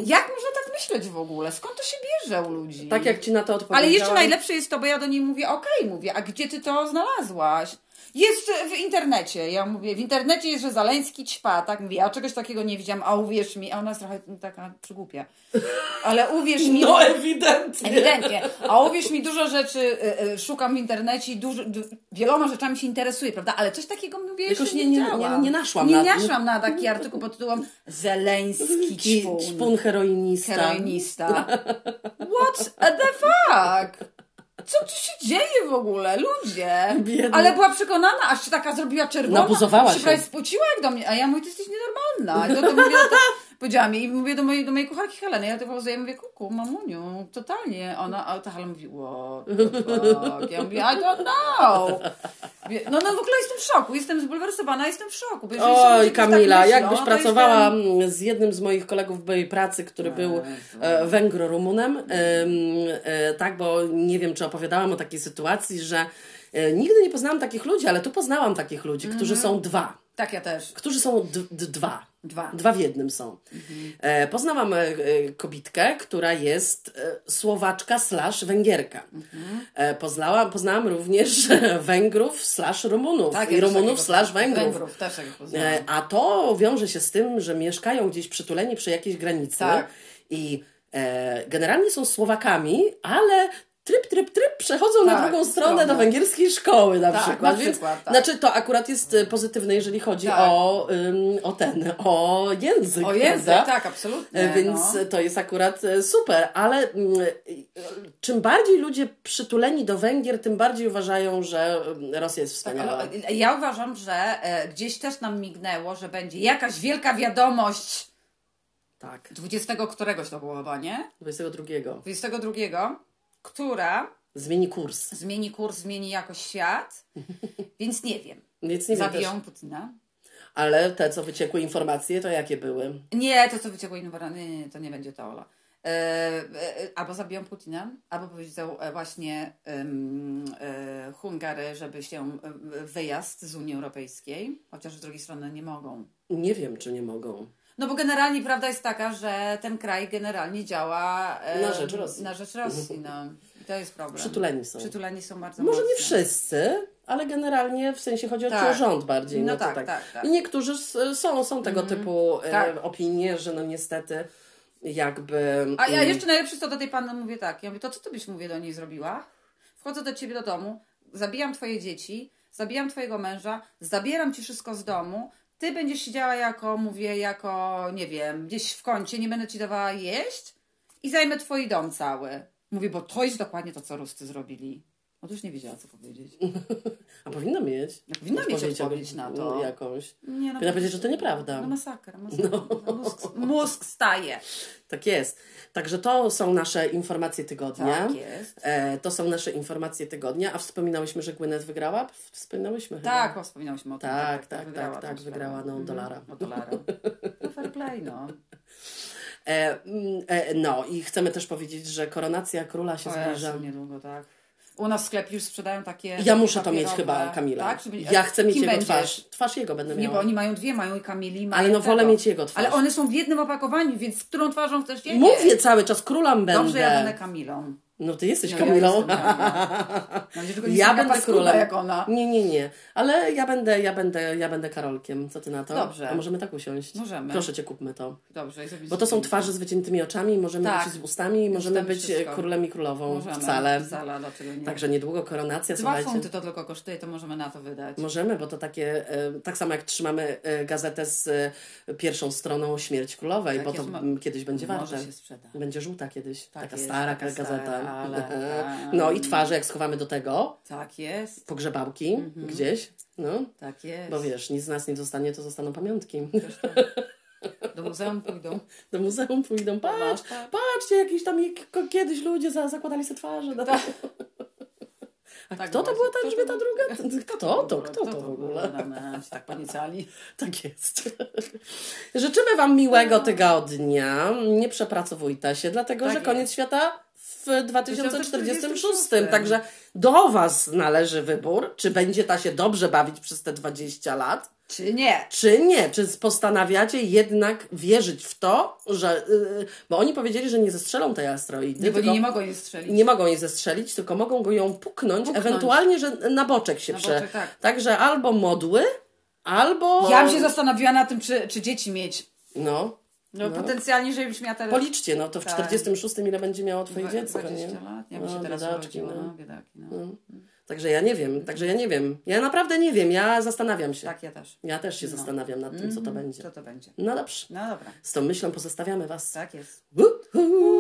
Speaker 2: jak można tak myśleć w ogóle? Skąd to się bierze u ludzi?
Speaker 1: Tak jak ci na to odpowiedziałam.
Speaker 2: Ale jeszcze najlepsze jest to, bo ja do niej mówię, okej, mówię, a gdzie ty to znalazłaś? Jest w internecie. Ja mówię, w internecie jest, że Zaleński ćpa, tak? Mówię, a czegoś takiego nie widziałam, a uwierz mi, a ona jest trochę taka przygłupia. Ale uwierz mi...
Speaker 1: No ewidentnie.
Speaker 2: Ewidentnie. A uwierz mi, dużo rzeczy y, y, szukam w internecie i dużo, du, wieloma rzeczami się interesuję, prawda? Ale coś takiego mówię,
Speaker 1: Jakoś nie-
Speaker 2: nie,
Speaker 1: nie- nie- nie naszłam
Speaker 2: Nie
Speaker 1: na-
Speaker 2: naszłam na taki artykuł pod tytułem Zeleński
Speaker 1: Ki-
Speaker 2: ćpun.
Speaker 1: Szpun heroinista.
Speaker 2: Heroinista. What the fuck? Co tu się dzieje w ogóle? Ludzie!
Speaker 1: Biedna.
Speaker 2: Ale była przekonana, aż się taka zrobiła czerwona.
Speaker 1: Nabuzowała
Speaker 2: się.
Speaker 1: się.
Speaker 2: prawie spociła jak do mnie. A ja mówię, ty jesteś nienormalna. I to, to mówię, to, powiedziałam jej i mówię do mojej, do mojej kucharki Heleny. Ja to pokazuję, mówię, kuku, mamuniu, totalnie. Ona, a ta Helena mówi, what fuck? Ja mówię, I don't know. No, no w ogóle jestem w szoku. Jestem zbulwersowana, jestem w szoku.
Speaker 1: Oj,
Speaker 2: którzy
Speaker 1: Kamila,
Speaker 2: tak myślą,
Speaker 1: jakbyś
Speaker 2: to
Speaker 1: pracowała
Speaker 2: Jestem...
Speaker 1: z jednym z moich kolegów w byłej pracy, który był e, Węgro-Rumunem, em, e, tak, bo nie wiem, czy opowiadałam o takiej sytuacji, że nigdy nie poznałam takich ludzi, ale tu poznałam takich ludzi, którzy są dwa.
Speaker 2: Tak, ja też.
Speaker 1: Którzy są d- d- dwa.
Speaker 2: Dwa.
Speaker 1: Dwa w jednym są. E, poznałam e, kobitkę, która jest e, Słowaczka slash Węgierka. E, poznałam, poznałam również Węgrów slash Rumunów
Speaker 2: Tak,
Speaker 1: i Rumunów slash. Węgrów.
Speaker 2: Węgrów też jak poznałam.
Speaker 1: A to wiąże się z tym, że mieszkają gdzieś przytuleni przy jakiejś granicy
Speaker 2: Tak.
Speaker 1: i generalnie są Słowakami, ale tryp, tryb, tryb przechodzą na
Speaker 2: Tak,
Speaker 1: drugą stronę
Speaker 2: stronę.
Speaker 1: do węgierskiej szkoły na
Speaker 2: Tak,
Speaker 1: przykład.
Speaker 2: na
Speaker 1: Więc,
Speaker 2: przykład, tak.
Speaker 1: Znaczy to akurat jest e, pozytywne, jeżeli chodzi
Speaker 2: Tak.
Speaker 1: o, ym, o ten, o język,
Speaker 2: O język,
Speaker 1: prawda?
Speaker 2: tak, absolutnie.
Speaker 1: E, Więc
Speaker 2: no.
Speaker 1: to jest akurat e, super, ale czym bardziej ludzie przytuleni do Węgier, tym bardziej uważają, że Rosja jest wspaniała.
Speaker 2: Ale ja uważam, że gdzieś też nam mignęło, że będzie jakaś wielka wiadomość
Speaker 1: Tak,
Speaker 2: 20 któregoś to było chyba, nie?
Speaker 1: 22.
Speaker 2: 22, która
Speaker 1: Zmieni kurs.
Speaker 2: zmieni kurs, zmieni jakoś świat, więc nie wiem.
Speaker 1: Więc nie wiem też,
Speaker 2: Zabiją Putina.
Speaker 1: ale te, co wyciekły informacje, to jakie były?
Speaker 2: Nie, to co wyciekło innowacja, nie, nie, nie, to nie będzie to, Ola. E, e, albo zabiją Putina, albo powiedzą e, właśnie em, e, Hungary, żeby się wyjazd z Unii Europejskiej, chociaż z drugiej strony nie mogą.
Speaker 1: Nie wiem, czy nie mogą.
Speaker 2: No bo generalnie prawda jest taka, że ten kraj generalnie działa e,
Speaker 1: Na rzecz Rosji.
Speaker 2: Na rzecz Rosji, no. I to jest problem.
Speaker 1: Przytuleni są.
Speaker 2: Przytuleni są bardzo
Speaker 1: Może nie wszyscy, ale generalnie w sensie chodzi o
Speaker 2: Tak.
Speaker 1: rząd bardziej.
Speaker 2: No
Speaker 1: to
Speaker 2: tak, tak, tak.
Speaker 1: I niektórzy są, są tego typu e,
Speaker 2: Tak.
Speaker 1: opinie, że no niestety jakby...
Speaker 2: A ja
Speaker 1: mm,
Speaker 2: jeszcze najlepsze to do tej panny mówię tak. Ja mówię, to co ty byś mówię do niej zrobiła? Wchodzę do ciebie do domu, zabijam twoje dzieci, zabijam twojego męża, zabieram ci wszystko z domu, ty będziesz siedziała jako, mówię, jako, nie wiem, gdzieś w kącie, nie będę ci dawała jeść i zajmę twój dom cały. Mówię, bo to jest dokładnie to, co Ruscy zrobili. Otóż nie wiedziała, co powiedzieć.
Speaker 1: A powinna mieć.
Speaker 2: powinna mieć
Speaker 1: Odpowiedź
Speaker 2: na to.
Speaker 1: Jakąś.
Speaker 2: Nie, no,
Speaker 1: Powinna powiedzieć, że to nieprawda.
Speaker 2: No masakra, masakra. Mózg, mózg staje.
Speaker 1: Tak jest. Także to są nasze informacje tygodnia.
Speaker 2: Tak jest.
Speaker 1: E, to są nasze informacje tygodnia. A wspominałyśmy, że Gwyneth wygrała? Wspominałyśmy chyba.
Speaker 2: Tak, wspominałyśmy o tym.
Speaker 1: Tak, tak, tak, tak,
Speaker 2: tą
Speaker 1: wygrała,
Speaker 2: sprawę.
Speaker 1: no,
Speaker 2: Mhm,
Speaker 1: dolara.
Speaker 2: O dolara. No fair play, no.
Speaker 1: E, mm, e, no i chcemy też powiedzieć, że koronacja króla się
Speaker 2: O
Speaker 1: zbliża.
Speaker 2: Jezu, niedługo, tak. U nas w sklepie już sprzedają takie
Speaker 1: Ja muszę to mieć chyba, Kamila.
Speaker 2: Tak? Żeby-
Speaker 1: Ja chcę mieć jego
Speaker 2: będziesz?
Speaker 1: twarz. Twarz jego będę
Speaker 2: Nie,
Speaker 1: miała.
Speaker 2: bo oni mają dwie, mają i Kamili, mają
Speaker 1: Ale no wolę
Speaker 2: tego.
Speaker 1: mieć jego twarz.
Speaker 2: Ale one są w jednym opakowaniu, więc z którą twarzą chcesz siedzieć?
Speaker 1: Mówię cały czas, królem będę.
Speaker 2: Dobrze, ja będę Kamilą.
Speaker 1: No ty jesteś
Speaker 2: No,
Speaker 1: Kamilą.
Speaker 2: Ja, jestem
Speaker 1: Ja będę królem.
Speaker 2: jak ona.
Speaker 1: Nie, nie, nie. Ale ja będę, ja będę, ja będę Karolkiem. Co ty na to?
Speaker 2: Dobrze.
Speaker 1: A możemy tak usiąść?
Speaker 2: Możemy.
Speaker 1: Proszę cię, kupmy to.
Speaker 2: Dobrze,
Speaker 1: Bo to są twarze z wyciętymi oczami, możemy
Speaker 2: Tak.
Speaker 1: być z ustami, możemy być
Speaker 2: wszystko.
Speaker 1: królem i królową.
Speaker 2: Możemy.
Speaker 1: Wcale.
Speaker 2: Wcale, dlaczego nie?
Speaker 1: Także niedługo koronacja,
Speaker 2: Dwa
Speaker 1: słuchajcie.
Speaker 2: funty to tylko kosztuje, to możemy na to wydać.
Speaker 1: Możemy, bo to takie, e, tak samo jak trzymamy e, gazetę z e, pierwszą stroną Śmierć Królowej,
Speaker 2: Tak
Speaker 1: bo to
Speaker 2: jest,
Speaker 1: kiedyś będzie
Speaker 2: Może
Speaker 1: warte.
Speaker 2: się sprzeda.
Speaker 1: Będzie żółta kiedyś,
Speaker 2: Tak
Speaker 1: taka
Speaker 2: jest,
Speaker 1: stara
Speaker 2: taka
Speaker 1: gazeta.
Speaker 2: stara, ale- tak.
Speaker 1: No i twarze, jak schowamy do tego,
Speaker 2: Tak jest,
Speaker 1: pogrzebałki gdzieś, no,
Speaker 2: tak jest.
Speaker 1: bo wiesz, nic z nas nie zostanie, to zostaną pamiątki.
Speaker 2: Do muzeum pójdą.
Speaker 1: Do muzeum pójdą, patrz,
Speaker 2: tak.
Speaker 1: patrzcie, jakieś tam kiedyś ludzie za, zakładali sobie twarze. No. A
Speaker 2: Tak
Speaker 1: kto to była ta
Speaker 2: Kto to
Speaker 1: Elżbieta druga? Kto to? Kto to w ogóle?
Speaker 2: No, no, się tak panicali.
Speaker 1: Tak jest. Życzymy Wam miłego tygodnia. Nie przepracowujcie się, dlatego
Speaker 2: Tak
Speaker 1: że koniec świata w 2046.
Speaker 2: 2046.
Speaker 1: Także do Was należy wybór, czy będzie ta się dobrze bawić przez te 20 lat,
Speaker 2: Czy nie?
Speaker 1: czy nie. Czy postanawiacie jednak wierzyć w to, że. Yy, bo oni powiedzieli, że nie zestrzelą tej asteroidy.
Speaker 2: Nie, bo nie mogą jej strzelić.
Speaker 1: nie mogą jej zestrzelić, tylko mogą go ją puknąć,
Speaker 2: Puknąć.
Speaker 1: ewentualnie, że na boczek się
Speaker 2: Na
Speaker 1: prze...
Speaker 2: boczek, tak.
Speaker 1: Także albo modły, albo...
Speaker 2: Ja bym się zastanowiła na tym, czy, czy dzieci mieć.
Speaker 1: No,
Speaker 2: No, potencjalnie, żebyś miała teraz...
Speaker 1: policzcie, no to w
Speaker 2: Tak.
Speaker 1: 46 ile będzie miało twoje
Speaker 2: dwa-
Speaker 1: dziecko,
Speaker 2: 20
Speaker 1: nie?
Speaker 2: lat? Ja bym się
Speaker 1: No,
Speaker 2: teraz urodziła,
Speaker 1: no.
Speaker 2: no, biedaki, no.
Speaker 1: Także ja nie wiem, także ja nie wiem. Ja naprawdę nie wiem, ja zastanawiam się.
Speaker 2: Tak, ja też.
Speaker 1: Ja też się zastanawiam nad tym, co to będzie.
Speaker 2: Co to będzie?
Speaker 1: No dobrze.
Speaker 2: No dobra,
Speaker 1: Z tą myślą pozostawiamy Was.
Speaker 2: tak jest.
Speaker 1: Uhu.